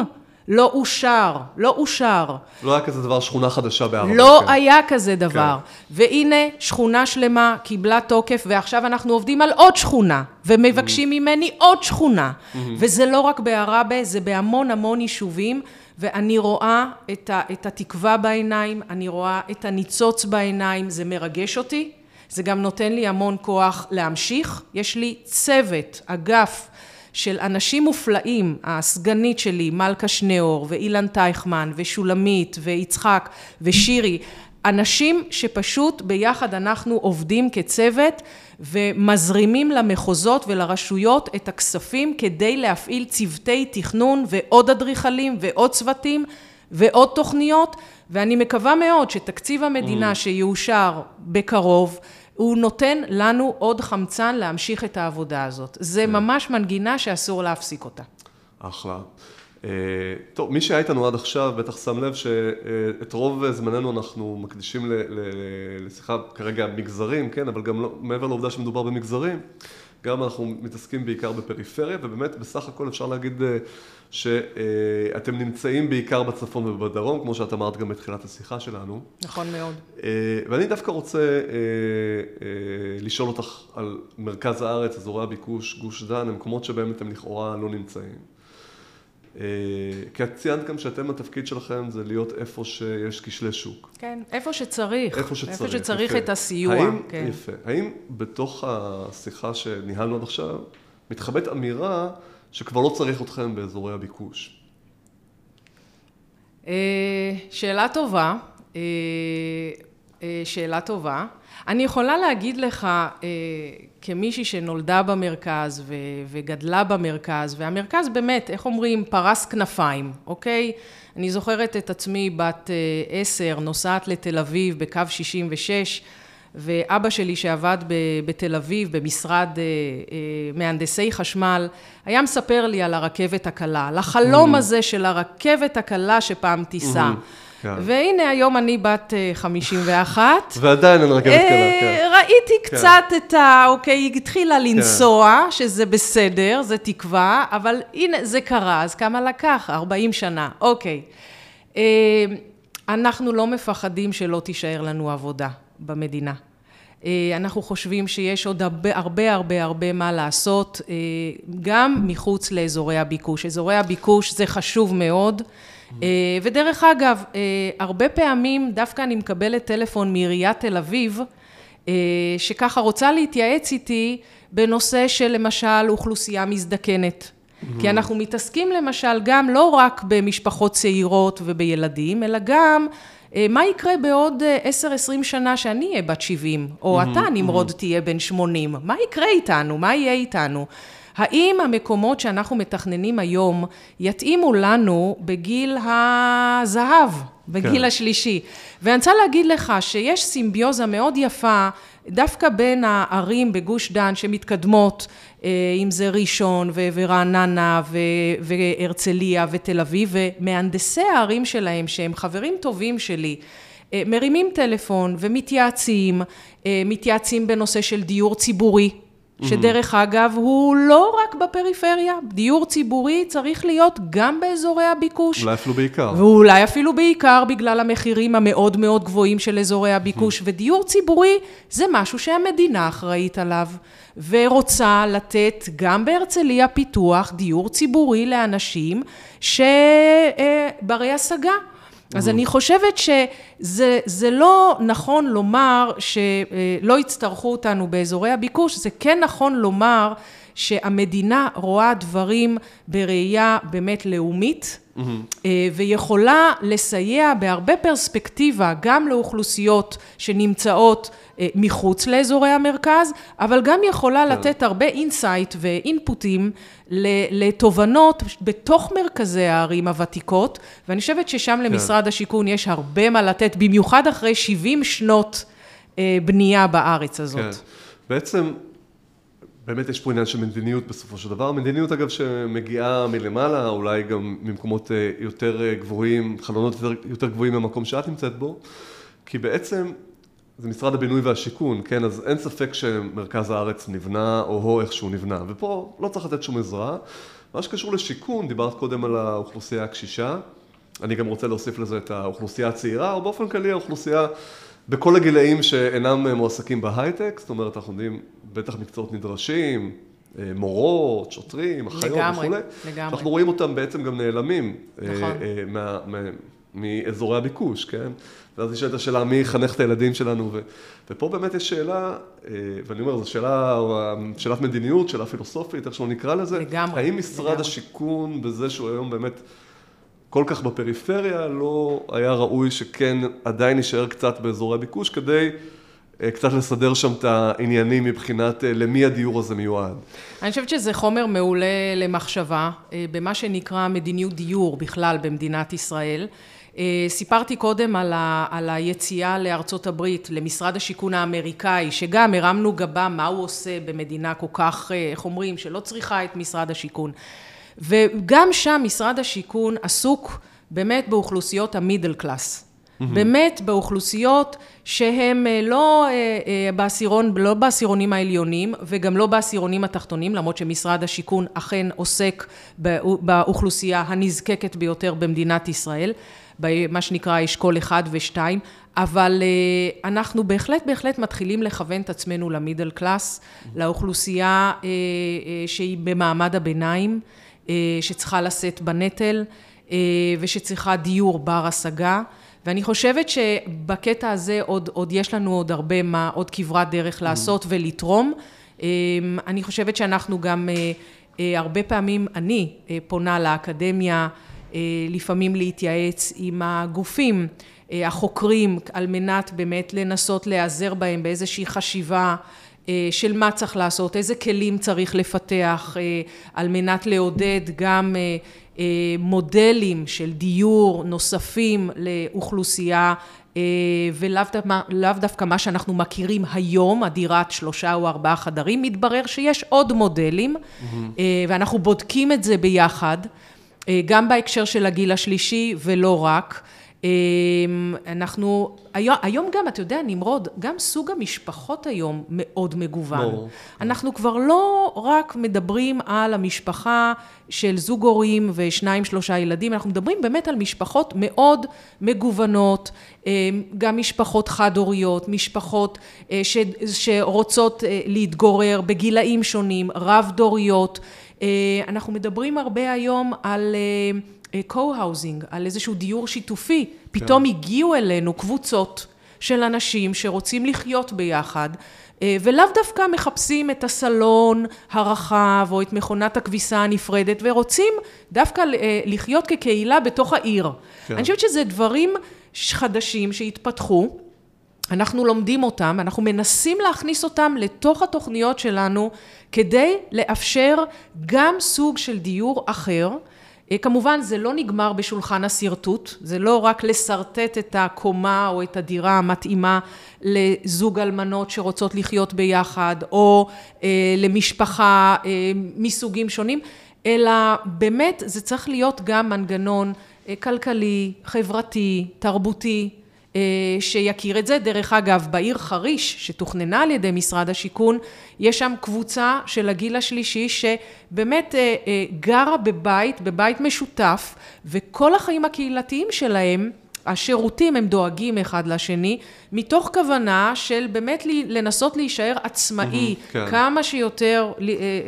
לא אושר, לא אושר. לא היה כזה דבר שכונה חדשה בערבה. לא כן. היה כזה דבר. והנה, שכונה שלמה קיבלה תוקף, ועכשיו אנחנו עובדים על עוד שכונה, ומבקשים ממני עוד שכונה. וזה לא רק בעראבה, זה בהמון המון יישובים, ואני רואה את, ה, את התקווה בעיניים, אני רואה את הניצוץ בעיניים, זה מרגש אותי, זה גם נותן לי המון כוח להמשיך. יש לי צוות, אגף של אנשים מופלאים, הסגנית שלי, מלכה שניאור, ואילן טייכמן, ושולמית, ויצחק, ושירי, אנשים שפשוט ביחד אנחנו עובדים כצוות ומזרימים למחוזות ולרשויות את הכספים כדי להפעיל צוותי תכנון ועוד אדריכלים ועוד צוותים ועוד תוכניות ואני מקווה מאוד שתקציב המדינה mm. שיאושר בקרוב הוא נותן לנו עוד חמצן להמשיך את העבודה הזאת. זה כן. ממש מנגינה שאסור להפסיק אותה. אחלה. אה, טוב, מי שהיה איתנו עד עכשיו בטח שם לב שאת רוב זמננו אנחנו מקדישים לשיחה כרגע מגזרים, כן, אבל גם לא, מעבר לעובדה שמדובר במגזרים, גם אנחנו מתעסקים בעיקר בפריפריה, ובאמת בסך הכל אפשר להגיד אה, שאתם נמצאים בעיקר בצפון ובדרום, כמו שאת אמרת גם בתחילת השיחה שלנו. נכון מאוד. אה, ואני דווקא רוצה לשאול אותך על מרכז הארץ, אזורי הביקוש, גוש דן, המקומות שבהם אתם לכאורה לא נמצאים. אה, כי את ציינת גם שאתם, התפקיד שלכם זה להיות איפה שיש כשלי שוק. כן, איפה שצריך. איפה שצריך, איפה שצריך יפה. את הסיוע. האם, כן. יפה. האם בתוך השיחה שניהלנו עד עכשיו, מתחבאת אמירה שכבר לא צריך אתכם באזורי הביקוש? אה, שאלה טובה. אה, שאלה טובה. אני יכולה להגיד לך, כמישהי שנולדה במרכז וגדלה במרכז, והמרכז באמת, איך אומרים, פרס כנפיים, אוקיי? אני זוכרת את עצמי בת אה, עשר, נוסעת לתל אביב בקו 66, ואבא שלי שעבד בתל אביב במשרד אה, אה, מהנדסי חשמל, היה מספר לי על הרכבת הקלה, על החלום mm-hmm. הזה של הרכבת הקלה שפעם תיסע. Mm-hmm. כן. והנה היום אני בת 51. אה, ועדיין אין רכבת קלה, כן. ראיתי כן. קצת את ה... אוקיי, היא התחילה לנסוע, שזה בסדר, זה תקווה, אבל הנה, זה קרה, אז כמה לקח? 40 שנה, אוקיי. אנחנו לא מפחדים שלא תישאר לנו עבודה במדינה. אנחנו חושבים שיש עוד הרבה הרבה הרבה הרבה מה לעשות, גם מחוץ לאזורי הביקוש. אזורי הביקוש זה חשוב מאוד. אה, ודרך אגב, אה, הרבה פעמים דווקא אני מקבלת טלפון מעיריית תל אביב, אה, שככה רוצה להתייעץ איתי בנושא של למשל אוכלוסייה מזדקנת. כי אנחנו מתעסקים למשל גם לא רק במשפחות צעירות ובילדים, אלא גם מה יקרה בעוד 10-20 שנה שאני אהיה בת 70, או אתה נמרוד תהיה בן 80, מה יקרה איתנו, מה יהיה איתנו? האם המקומות שאנחנו מתכננים היום יתאימו לנו בגיל הזהב, בגיל כן. השלישי? ואני רוצה להגיד לך שיש סימביוזה מאוד יפה דווקא בין הערים בגוש דן שמתקדמות, אה, אם זה ראשון ורעננה והרצליה ותל אביב, ומהנדסי הערים שלהם, שהם חברים טובים שלי, אה, מרימים טלפון ומתייעצים, אה, מתייעצים בנושא של דיור ציבורי. שדרך אגב הוא לא רק בפריפריה, דיור ציבורי צריך להיות גם באזורי הביקוש. אולי אפילו בעיקר. ואולי אפילו בעיקר בגלל המחירים המאוד מאוד גבוהים של אזורי הביקוש. ודיור ציבורי זה משהו שהמדינה אחראית עליו, ורוצה לתת גם בהרצליה פיתוח דיור ציבורי לאנשים שברי השגה. אז אני חושבת שזה לא נכון לומר שלא יצטרכו אותנו באזורי הביקוש, זה כן נכון לומר שהמדינה רואה דברים בראייה באמת לאומית, mm-hmm. ויכולה לסייע בהרבה פרספקטיבה גם לאוכלוסיות שנמצאות אה, מחוץ לאזורי המרכז, אבל גם יכולה כן. לתת הרבה insight ו inputים לתובנות בתוך מרכזי הערים הוותיקות, ואני חושבת ששם כן. למשרד השיכון יש הרבה מה לתת, במיוחד אחרי 70 שנות אה, בנייה בארץ הזאת. כן. בעצם באמת יש פה עניין של מדיניות בסופו של דבר. מדיניות אגב שמגיעה מלמעלה, אולי גם ממקומות אה, יותר אה, גבוהים, חלונות יותר, יותר גבוהים מהמקום שאת נמצאת בו, כי בעצם זה משרד הבינוי והשיכון, כן? אז אין ספק שמרכז הארץ נבנה, או איך שהוא נבנה, ופה לא צריך לתת שום עזרה. מה שקשור לשיכון, דיברת קודם על האוכלוסייה הקשישה, אני גם רוצה להוסיף לזה את האוכלוסייה הצעירה, או באופן כללי האוכלוסייה בכל הגילאים שאינם מועסקים בהייטק, זאת אומרת, אנחנו יודעים, בטח מקצועות נדרשים, מורות, שוטרים, אחיות לגמרי, וכולי. לגמרי. אנחנו רואים אותם בעצם גם נעלמים. נכון. מה, מה, מאזורי הביקוש, כן? ואז נשאלת השאלה, מי יחנך את הילדים שלנו? ו, ופה באמת יש שאלה, ואני אומר, זו שאלה, שאלת מדיניות, שאלה פילוסופית, איך שלא נקרא לזה. לגמרי. האם משרד לגמרי. השיכון, בזה שהוא היום באמת כל כך בפריפריה, לא היה ראוי שכן עדיין יישאר קצת באזורי הביקוש, כדי אה, קצת לסדר שם את העניינים מבחינת אה, למי הדיור הזה מיועד. אני חושבת שזה חומר מעולה למחשבה, אה, במה שנקרא מדיניות דיור בכלל במדינת ישראל. סיפרתי קודם על, ה, על היציאה לארצות הברית, למשרד השיכון האמריקאי, שגם הרמנו גבה מה הוא עושה במדינה כל כך, איך אומרים, שלא צריכה את משרד השיכון. וגם שם משרד השיכון עסוק באמת באוכלוסיות המידל קלאס. Mm-hmm. באמת באוכלוסיות שהן לא בעשירון, לא בעשירונים העליונים וגם לא בעשירונים התחתונים, למרות שמשרד השיכון אכן עוסק באוכלוסייה הנזקקת ביותר במדינת ישראל, במה שנקרא אשכול 1 ו-2, אבל אנחנו בהחלט בהחלט מתחילים לכוון את עצמנו למידל קלאס, לאוכלוסייה שהיא במעמד הביניים, שצריכה לשאת בנטל ושצריכה דיור בר השגה. ואני חושבת שבקטע הזה עוד, עוד יש לנו עוד הרבה מה, עוד כברת דרך לעשות ולתרום. אני חושבת שאנחנו גם הרבה פעמים, אני פונה לאקדמיה, לפעמים להתייעץ עם הגופים החוקרים על מנת באמת לנסות להיעזר בהם באיזושהי חשיבה של מה צריך לעשות, איזה כלים צריך לפתח על מנת לעודד גם מודלים של דיור נוספים לאוכלוסייה ולאו דווקא מה שאנחנו מכירים היום, הדירת שלושה או ארבעה חדרים, מתברר שיש עוד מודלים mm-hmm. ואנחנו בודקים את זה ביחד, גם בהקשר של הגיל השלישי ולא רק. אנחנו, היום, היום גם, אתה יודע, נמרוד, גם סוג המשפחות היום מאוד מגוון. ברור. אנחנו כבר לא רק מדברים על המשפחה של זוג הורים ושניים, שלושה ילדים, אנחנו מדברים באמת על משפחות מאוד מגוונות, גם משפחות חד-הוריות, משפחות ש, שרוצות להתגורר בגילאים שונים, רב-דוריות. אנחנו מדברים הרבה היום על... co-housing, על איזשהו דיור שיתופי, פתאום כן. הגיעו אלינו קבוצות של אנשים שרוצים לחיות ביחד, ולאו דווקא מחפשים את הסלון הרחב או את מכונת הכביסה הנפרדת, ורוצים דווקא לחיות כקהילה בתוך העיר. כן. אני חושבת שזה דברים חדשים שהתפתחו, אנחנו לומדים אותם, אנחנו מנסים להכניס אותם לתוך התוכניות שלנו, כדי לאפשר גם סוג של דיור אחר, כמובן זה לא נגמר בשולחן השרטוט, זה לא רק לשרטט את הקומה או את הדירה המתאימה לזוג אלמנות שרוצות לחיות ביחד, או אה, למשפחה אה, מסוגים שונים, אלא באמת זה צריך להיות גם מנגנון אה, כלכלי, חברתי, תרבותי, שיכיר את זה. דרך אגב, בעיר חריש, שתוכננה על ידי משרד השיכון, יש שם קבוצה של הגיל השלישי שבאמת גרה בבית, בבית משותף, וכל החיים הקהילתיים שלהם, השירותים הם דואגים אחד לשני, מתוך כוונה של באמת לנסות להישאר עצמאי, mm-hmm, כן. כמה שיותר,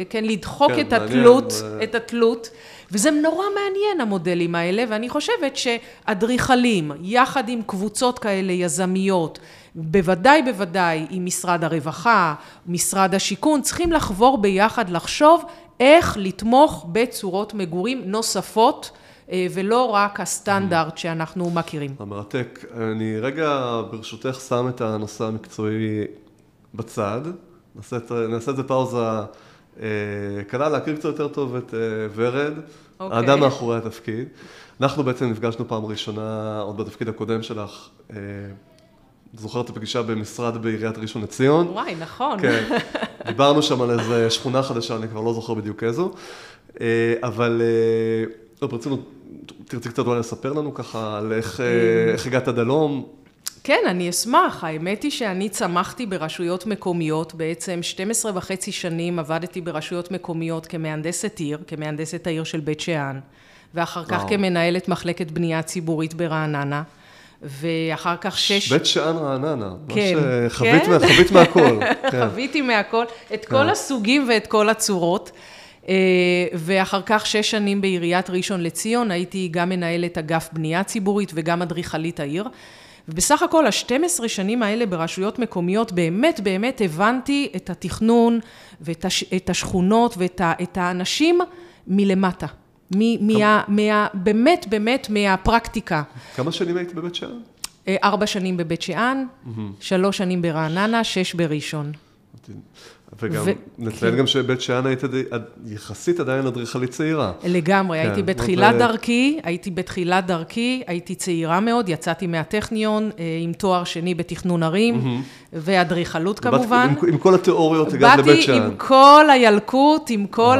כן, לדחוק כן, את התלות, ו... את התלות. וזה נורא מעניין המודלים האלה, ואני חושבת שאדריכלים, יחד עם קבוצות כאלה יזמיות, בוודאי בוודאי עם משרד הרווחה, משרד השיכון, צריכים לחבור ביחד, לחשוב איך לתמוך בצורות מגורים נוספות. ולא רק הסטנדרט שאנחנו מכירים. המרתק. אני רגע ברשותך שם את הנושא המקצועי בצד, נעשה את זה פאוזה קלה להכיר קצת יותר טוב את ורד, okay. אוקיי. האדם מאחורי התפקיד. אנחנו בעצם נפגשנו פעם ראשונה, עוד בתפקיד הקודם שלך, זוכרת את הפגישה במשרד בעיריית ראשון לציון. וואי, נכון. כן, דיברנו שם על איזה שכונה חדשה, אני כבר לא זוכר בדיוק איזו, אבל לא, ברצינות, תרצי קצת אולי לספר לנו ככה על איך, איך הגעת עד הלום. כן, אני אשמח. האמת היא שאני צמחתי ברשויות מקומיות, בעצם 12 וחצי שנים עבדתי ברשויות מקומיות כמהנדסת עיר, כמהנדסת העיר של בית שאן, ואחר כך וואו. כמנהלת מחלקת בנייה ציבורית ברעננה. ואחר כך שש... בית שאן רעננה. כן. ממש חבית, כן? חבית מהכל. כן. חוויתי מהכל, את כל הסוגים ואת כל הצורות. ואחר כך שש שנים בעיריית ראשון לציון, הייתי גם מנהלת אגף בנייה ציבורית וגם אדריכלית העיר. ובסך הכל, ה-12 שנים האלה ברשויות מקומיות, באמת באמת הבנתי את התכנון ואת השכונות ואת האנשים מלמטה. מ- מה, מה, באמת באמת מהפרקטיקה. כמה שנים היית בבית שאן? ארבע שנים בבית שאן, mm-hmm. שלוש שנים ברעננה, שש בראשון. וגם, נציין גם שבית שאן היית יחסית עדיין אדריכלית צעירה. לגמרי, הייתי כן, בתחילת דרכי, הייתי בתחילת דרכי, הייתי צעירה מאוד, יצאתי מהטכניון אה, עם תואר שני בתכנון ערים, ואדריכלות כמובן. עם כל התיאוריות הגעת לבית שאן. באתי עם כל הילקוט, עם כל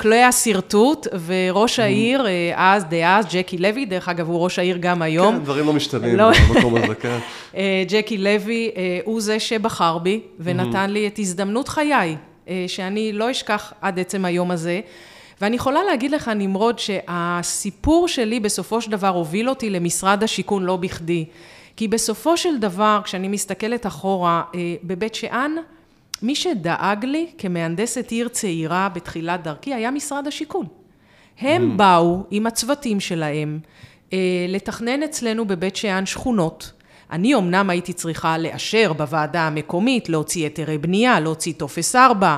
כלי השרטוט, וראש העיר, אה, אז, דאז, ג'קי לוי, דרך אגב, הוא ראש העיר גם היום. כן, דברים לא משתנים לא. במקום הזה, כן. אה, ג'קי לוי הוא זה שבחר בי, ונתן לי את הזדמנות חיי. חיי, אה, שאני לא אשכח עד עצם היום הזה. ואני יכולה להגיד לך, נמרוד, שהסיפור שלי בסופו של דבר הוביל אותי למשרד השיכון לא בכדי. כי בסופו של דבר, כשאני מסתכלת אחורה, אה, בבית שאן, מי שדאג לי כמהנדסת עיר צעירה בתחילת דרכי היה משרד השיכון. הם mm. באו עם הצוותים שלהם אה, לתכנן אצלנו בבית שאן שכונות. אני אמנם הייתי צריכה לאשר בוועדה המקומית, להוציא היתרי בנייה, להוציא טופס 4, אה,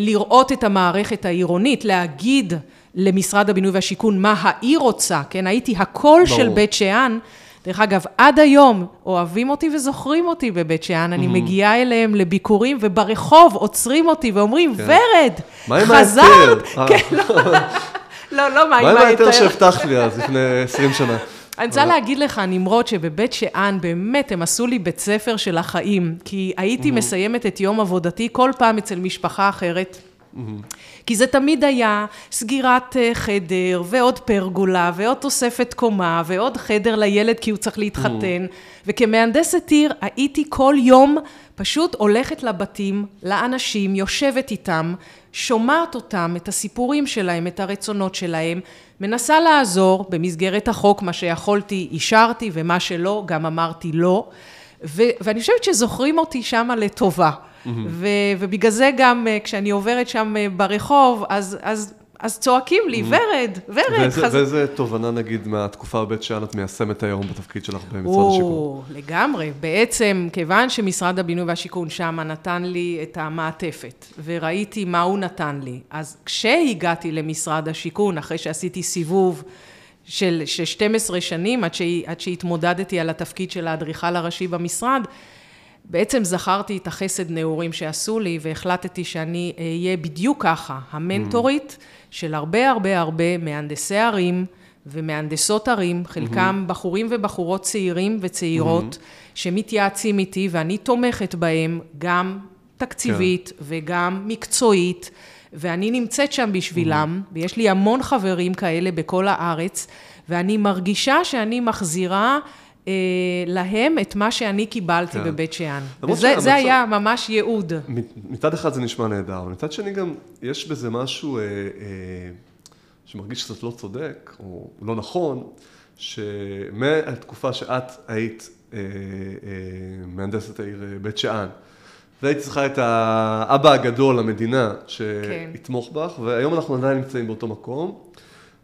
לראות את המערכת העירונית, להגיד למשרד הבינוי והשיכון מה העיר רוצה, כן? הייתי הקול ברור. של בית שאן. דרך אגב, עד היום אוהבים אותי וזוכרים אותי בבית שאן, אני מגיעה אליהם לביקורים, וברחוב עוצרים אותי ואומרים, כן. ורד, חזרת? כן, לא, לא, לא, מה עם ההיתר? מה עם ההיתר שהבטחת לי אז, לפני 20 שנה? אני רוצה להגיד לך, נמרוד, שבבית שאן, באמת, הם עשו לי בית ספר של החיים, כי הייתי מסיימת את יום עבודתי כל פעם אצל משפחה אחרת. כי זה תמיד היה סגירת אה, חדר, ועוד פרגולה, ועוד תוספת קומה, ועוד חדר לילד כי הוא צריך להתחתן. וכמהנדסת עיר הייתי כל יום פשוט הולכת לבתים, לאנשים, יושבת איתם, שומעת אותם, את הסיפורים שלהם, את הרצונות שלהם, מנסה לעזור במסגרת החוק, מה שיכולתי אישרתי ומה שלא גם אמרתי לא, ו- ואני חושבת שזוכרים אותי שמה לטובה. Mm-hmm. ו- ובגלל זה גם אה, כשאני עוברת שם אה, ברחוב, אז, אז אז צועקים לי, mm-hmm. ורד, ורד. ואיזה, חז... ואיזה תובנה, נגיד, מהתקופה בבית שאן את מיישמת היום בתפקיד שלך במשרד או, השיכון? לגמרי. בעצם, כיוון שמשרד הבינוי והשיכון שם נתן לי את המעטפת, וראיתי מה הוא נתן לי, אז כשהגעתי למשרד השיכון, אחרי שעשיתי סיבוב של, של 12 שנים, עד, ש... עד שהתמודדתי על התפקיד של האדריכל הראשי במשרד, בעצם זכרתי את החסד נעורים שעשו לי, והחלטתי שאני אהיה בדיוק ככה, המנטורית של הרבה הרבה הרבה מהנדסי ערים ומהנדסות ערים, חלקם בחורים ובחורות צעירים וצעירות, שמתייעצים איתי ואני תומכת בהם גם תקציבית כן. וגם מקצועית, ואני נמצאת שם בשבילם, ויש לי המון חברים כאלה בכל הארץ, ואני מרגישה שאני מחזירה להם את מה שאני קיבלתי כן. בבית שאן. וזה המצב... היה ממש ייעוד. מצד אחד זה נשמע נהדר, ומצד שני גם יש בזה משהו אה, אה, שמרגיש קצת לא צודק, או לא נכון, שמהתקופה שאת היית אה, אה, מהנדסת העיר אה, בית שאן, והיית צריכה את האבא הגדול למדינה שיתמוך כן. בך, והיום אנחנו עדיין נמצאים באותו מקום.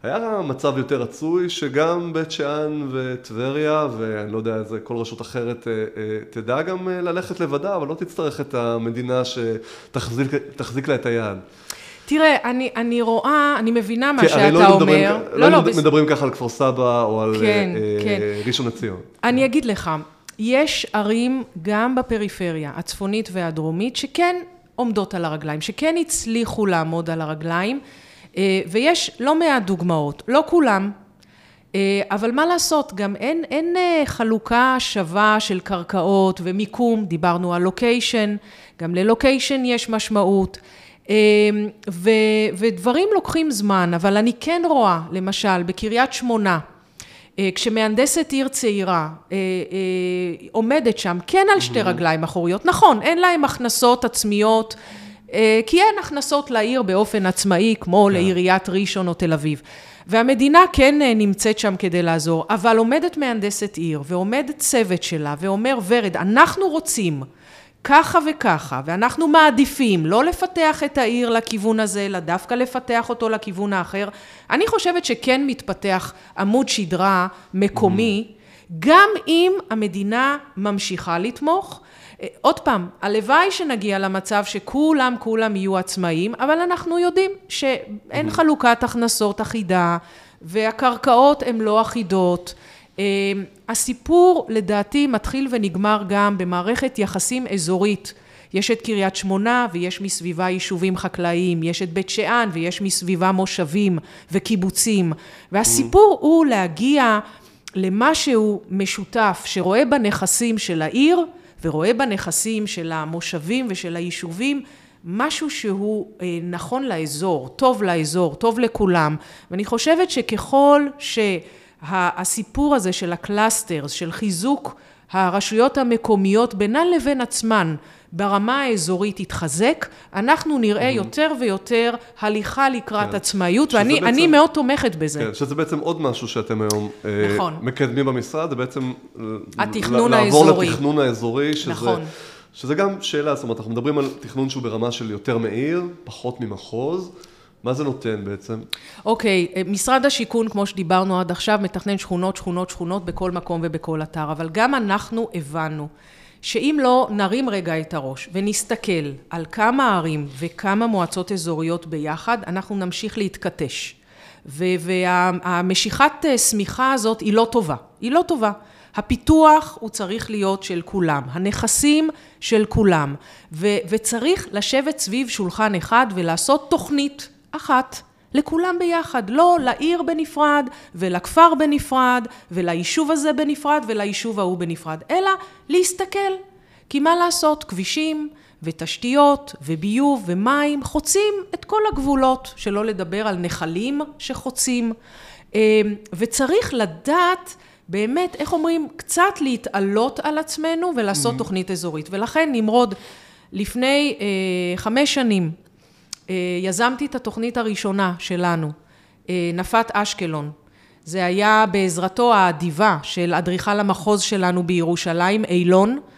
היה מצב יותר רצוי שגם בית שאן וטבריה, ואני לא יודע איזה, כל רשות אחרת אה, אה, תדע גם אה, ללכת לבדה, אבל לא תצטרך את המדינה שתחזיק לה את היד. תראה, אני, אני רואה, אני מבינה מה שאתה לא אומר. מדברים, לא, לא, לא בס... מדברים ככה על כפר סבא או על כן, אה, כן. ראשון לציון. אני אגיד לך, יש ערים גם בפריפריה, הצפונית והדרומית, שכן עומדות על הרגליים, שכן הצליחו לעמוד על הרגליים. אה, ויש לא מעט דוגמאות, לא כולם, אה, אבל מה לעשות, גם אין, אין אה, חלוקה שווה של קרקעות ומיקום, דיברנו על לוקיישן, גם ללוקיישן יש משמעות, ו, ודברים לוקחים זמן, אבל אני כן רואה, למשל, בקריית שמונה, כשמהנדסת עיר צעירה עומדת שם, כן על שתי רגליים אחוריות, נכון, אין להם הכנסות עצמיות, כי אין הכנסות לעיר באופן עצמאי, כמו כן. לעיריית ראשון או תל אביב. והמדינה כן נמצאת שם כדי לעזור, אבל עומדת מהנדסת עיר, ועומד צוות שלה, ואומר, ורד, אנחנו רוצים ככה וככה, ואנחנו מעדיפים לא לפתח את העיר לכיוון הזה, אלא דווקא לפתח אותו לכיוון האחר. אני חושבת שכן מתפתח עמוד שדרה מקומי, גם אם המדינה ממשיכה לתמוך. עוד פעם, הלוואי שנגיע למצב שכולם כולם יהיו עצמאים, אבל אנחנו יודעים שאין חלוקת הכנסות אחידה, והקרקעות הן לא אחידות. אה, הסיפור לדעתי מתחיל ונגמר גם במערכת יחסים אזורית. יש את קריית שמונה ויש מסביבה יישובים חקלאיים, יש את בית שאן ויש מסביבה מושבים וקיבוצים. והסיפור הוא להגיע למשהו משותף שרואה בנכסים של העיר ורואה בנכסים של המושבים ושל היישובים משהו שהוא אה, נכון לאזור, טוב לאזור, טוב לכולם. ואני חושבת שככל ש... הסיפור הזה של ה cluster, של חיזוק הרשויות המקומיות בינן לבין עצמן ברמה האזורית יתחזק, אנחנו נראה mm-hmm. יותר ויותר הליכה לקראת כן. עצמאיות, ואני בעצם, מאוד תומכת בזה. כן, שזה בעצם עוד משהו שאתם היום אה, נכון. מקדמים במשרד, זה בעצם התכנון האזורי. לעבור לתכנון האזורי, שזה... נכון. שזה גם שאלה, זאת אומרת, אנחנו מדברים על תכנון שהוא ברמה של יותר מעיר, פחות ממחוז. מה זה נותן בעצם? אוקיי, okay, משרד השיכון, כמו שדיברנו עד עכשיו, מתכנן שכונות, שכונות, שכונות בכל מקום ובכל אתר, אבל גם אנחנו הבנו שאם לא נרים רגע את הראש ונסתכל על כמה ערים וכמה מועצות אזוריות ביחד, אנחנו נמשיך להתכתש. והמשיכת שמיכה הזאת היא לא טובה, היא לא טובה. הפיתוח הוא צריך להיות של כולם, הנכסים של כולם, וצריך לשבת סביב שולחן אחד ולעשות תוכנית אחת לכולם ביחד, לא לעיר בנפרד ולכפר בנפרד וליישוב הזה בנפרד וליישוב ההוא בנפרד, אלא להסתכל. כי מה לעשות, כבישים ותשתיות וביוב ומים חוצים את כל הגבולות, שלא לדבר על נחלים שחוצים, אמ, וצריך לדעת באמת, איך אומרים, קצת להתעלות על עצמנו ולעשות mm-hmm. תוכנית אזורית. ולכן נמרוד, לפני אה, חמש שנים אה, יזמתי את התוכנית הראשונה שלנו, אה, נפת אשקלון. זה היה בעזרתו האדיבה של אדריכל המחוז שלנו בירושלים, אילון, אה,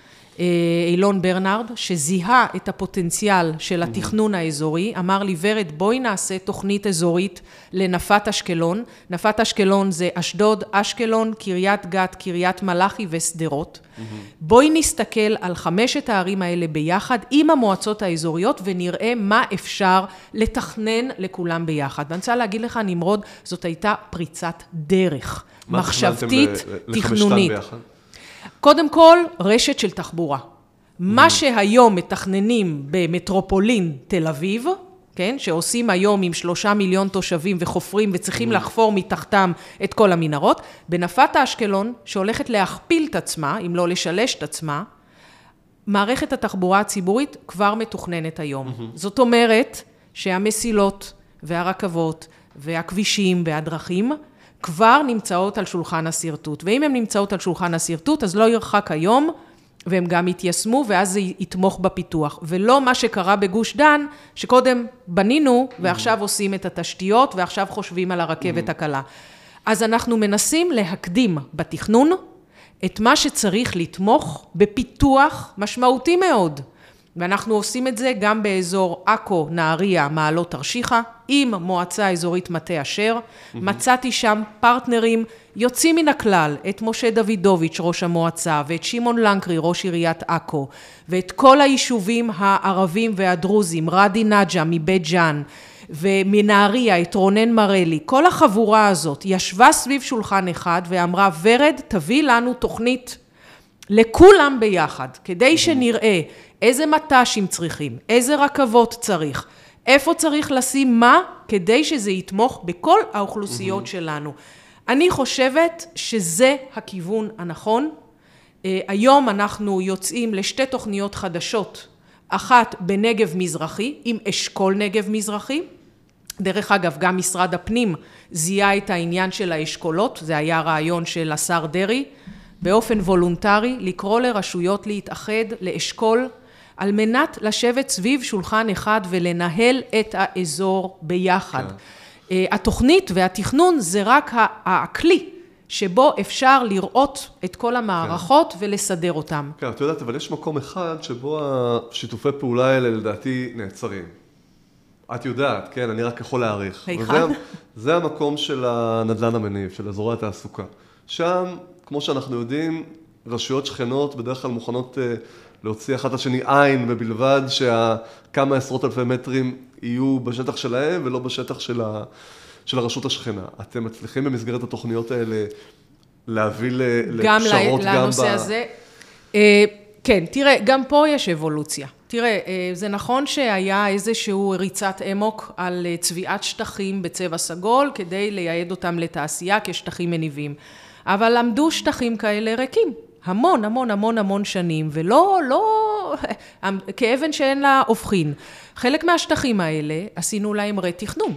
אילון ברנרד, שזיהה את הפוטנציאל של התכנון האזורי, אמר לי, ורד, בואי נעשה תוכנית אזורית לנפת אשקלון. נפת אשקלון זה אשדוד, אשקלון, קריית גת, קריית מלאכי ושדרות. בואי נסתכל על חמשת הערים האלה ביחד עם המועצות האזוריות ונראה מה אפשר לתכנן לכולם ביחד. ואני רוצה להגיד לך, נמרוד, זאת הייתה פריצת דרך, מחשבתית, תכנונית. קודם כל, רשת של תחבורה. מה שהיום מתכננים במטרופולין תל אביב, כן, שעושים היום עם שלושה מיליון תושבים וחופרים וצריכים לחפור מתחתם את כל המנהרות, בנפת האשקלון, שהולכת להכפיל את עצמה, אם לא לשלש את עצמה, מערכת התחבורה הציבורית כבר מתוכננת היום. Mm-hmm. זאת אומרת שהמסילות והרכבות והכבישים והדרכים כבר נמצאות על שולחן השרטוט. ואם הן נמצאות על שולחן השרטוט, אז לא ירחק היום, והם גם יתיישמו, ואז זה יתמוך בפיתוח. ולא מה שקרה בגוש דן, שקודם בנינו, ועכשיו עושים את התשתיות, ועכשיו חושבים על הרכבת הקלה. אז אנחנו מנסים להקדים בתכנון את מה שצריך לתמוך בפיתוח משמעותי מאוד. ואנחנו עושים את זה גם באזור עכו, נהריה, מעלות תרשיחא, עם מועצה אזורית מטה אשר. Mm-hmm. מצאתי שם פרטנרים יוצאים מן הכלל, את משה דוידוביץ', ראש המועצה, ואת שמעון לנקרי, ראש עיריית עכו, ואת כל היישובים הערבים והדרוזים, רדי נג'ה מבית ג'אן, ומנהריה, את רונן מרלי. כל החבורה הזאת ישבה סביב שולחן אחד ואמרה, ורד, תביא לנו תוכנית לכולם ביחד, כדי שנראה איזה מט"שים צריכים, איזה רכבות צריך, איפה צריך לשים מה, כדי שזה יתמוך בכל האוכלוסיות. שלנו. אני חושבת שזה הכיוון הנכון. אה, היום אנחנו יוצאים לשתי תוכניות חדשות, אחת בנגב מזרחי, עם אשכול נגב מזרחי. דרך אגב, גם משרד הפנים זיהה את העניין של האשכולות, זה היה רעיון של השר דרעי, באופן וולונטרי, לקרוא לרשויות להתאחד לאשכול על מנת לשבת סביב שולחן אחד ולנהל את האזור ביחד. כן. התוכנית והתכנון זה רק הכלי שבו אפשר לראות את כל המערכות כן. ולסדר אותם. כן, את יודעת, אבל יש מקום אחד שבו השיתופי פעולה האלה לדעתי נעצרים. את יודעת, כן, אני רק יכול להעריך. היכן? זה המקום של הנדל"ן המניב, של אזורי התעסוקה. שם, כמו שאנחנו יודעים, רשויות שכנות בדרך כלל מוכנות אה, להוציא אחת לשני עין, ובלבד שכמה עשרות אלפי מטרים יהיו בשטח שלהם ולא בשטח של, ה, של הרשות השכנה. אתם מצליחים במסגרת התוכניות האלה להביא גם לפשרות גם, לנושא ב... הזה? אה, כן, תראה, גם פה יש אבולוציה. תראה, אה, זה נכון שהיה איזשהו ריצת אמוק על צביעת שטחים בצבע סגול כדי לייעד אותם לתעשייה כשטחים מניבים. אבל עמדו שטחים כאלה ריקים. המון, המון, המון, המון שנים, ולא, לא, כאבן שאין לה הופכין. חלק מהשטחים האלה, עשינו להם רה-תכנון.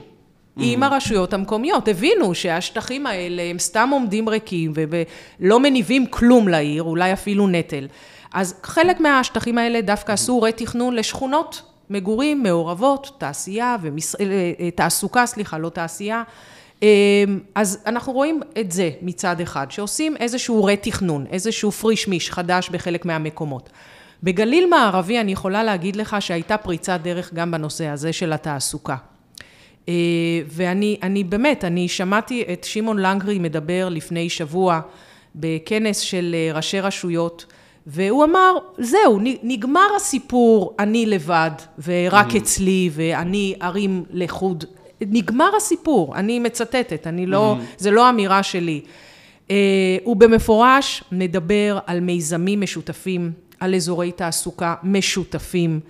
Mm-hmm. עם הרשויות המקומיות. הבינו שהשטחים האלה הם סתם עומדים ריקים ולא מניבים כלום לעיר, אולי אפילו נטל. אז חלק מהשטחים האלה דווקא עשו רה-תכנון לשכונות מגורים מעורבות, תעשייה ומס... אה, אה, תעסוקה, סליחה, לא תעשייה. אמ, אז אנחנו רואים את זה מצד אחד, שעושים איזשהו רה-תכנון, איזשהו פריש מיש חדש בחלק מהמקומות. בגליל מערבי אני יכולה להגיד לך שהייתה פריצת דרך גם בנושא הזה של התעסוקה. אה, ואני באמת, אני שמעתי את שמעון לנגרי מדבר לפני שבוע בכנס של ראשי רשויות, והוא אמר, זהו, נגמר הסיפור אני לבד, ורק mm. אצלי, ואני ארים לחוד. נגמר הסיפור, אני מצטטת, אני לא, mm. זה לא אמירה שלי. Uh, הוא במפורש מדבר על מיזמים משותפים, על אזורי תעסוקה משותפים,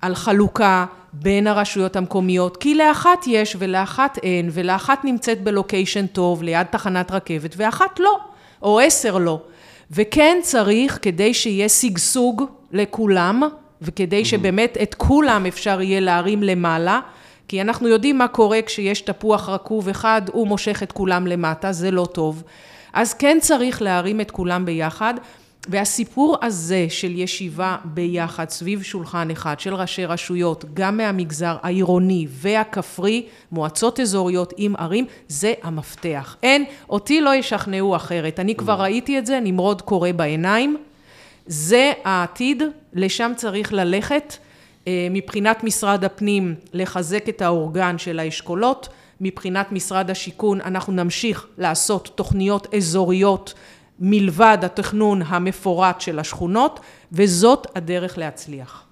על חלוקה בין הרשויות המקומיות, כי לאחת יש ולאחת אין, ולאחת נמצאת בלוקיישן טוב ליד תחנת רכבת, ואחת לא, או עשר לא. וכן צריך, כדי שיהיה שגשוג לכולם, וכדי שבאמת את כולם אפשר יהיה להרים למעלה, כי אנחנו יודעים מה קורה כשיש תפוח רקוב אחד, הוא מושך את כולם למטה, זה לא טוב. אז כן צריך להרים את כולם ביחד. והסיפור הזה של ישיבה ביחד סביב שולחן אחד של ראשי רשויות, גם מהמגזר העירוני והכפרי, מועצות אזוריות עם ערים, זה המפתח. אין, אותי לא ישכנעו אחרת. אני כבר ראיתי את זה, נמרוד קורא בעיניים. זה העתיד, לשם צריך ללכת. אה, מבחינת משרד הפנים, לחזק את האורגן של האשכולות. מבחינת משרד השיכון, אנחנו נמשיך לעשות תוכניות אזוריות מלבד התכנון המפורט של השכונות, וזאת הדרך להצליח.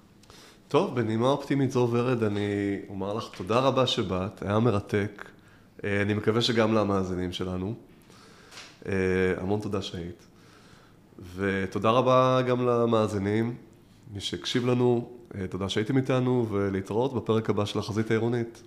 טוב, בנימה אופטימית זו ורד, אני אומר לך תודה רבה שבאת, היה מרתק. אה, אני מקווה שגם למאזינים שלנו. אה, המון תודה שהיית. ותודה רבה גם למאזינים, מי שהקשיב לנו, אה, תודה שהייתם איתנו, ולהתראות בפרק הבא של החזית העירונית.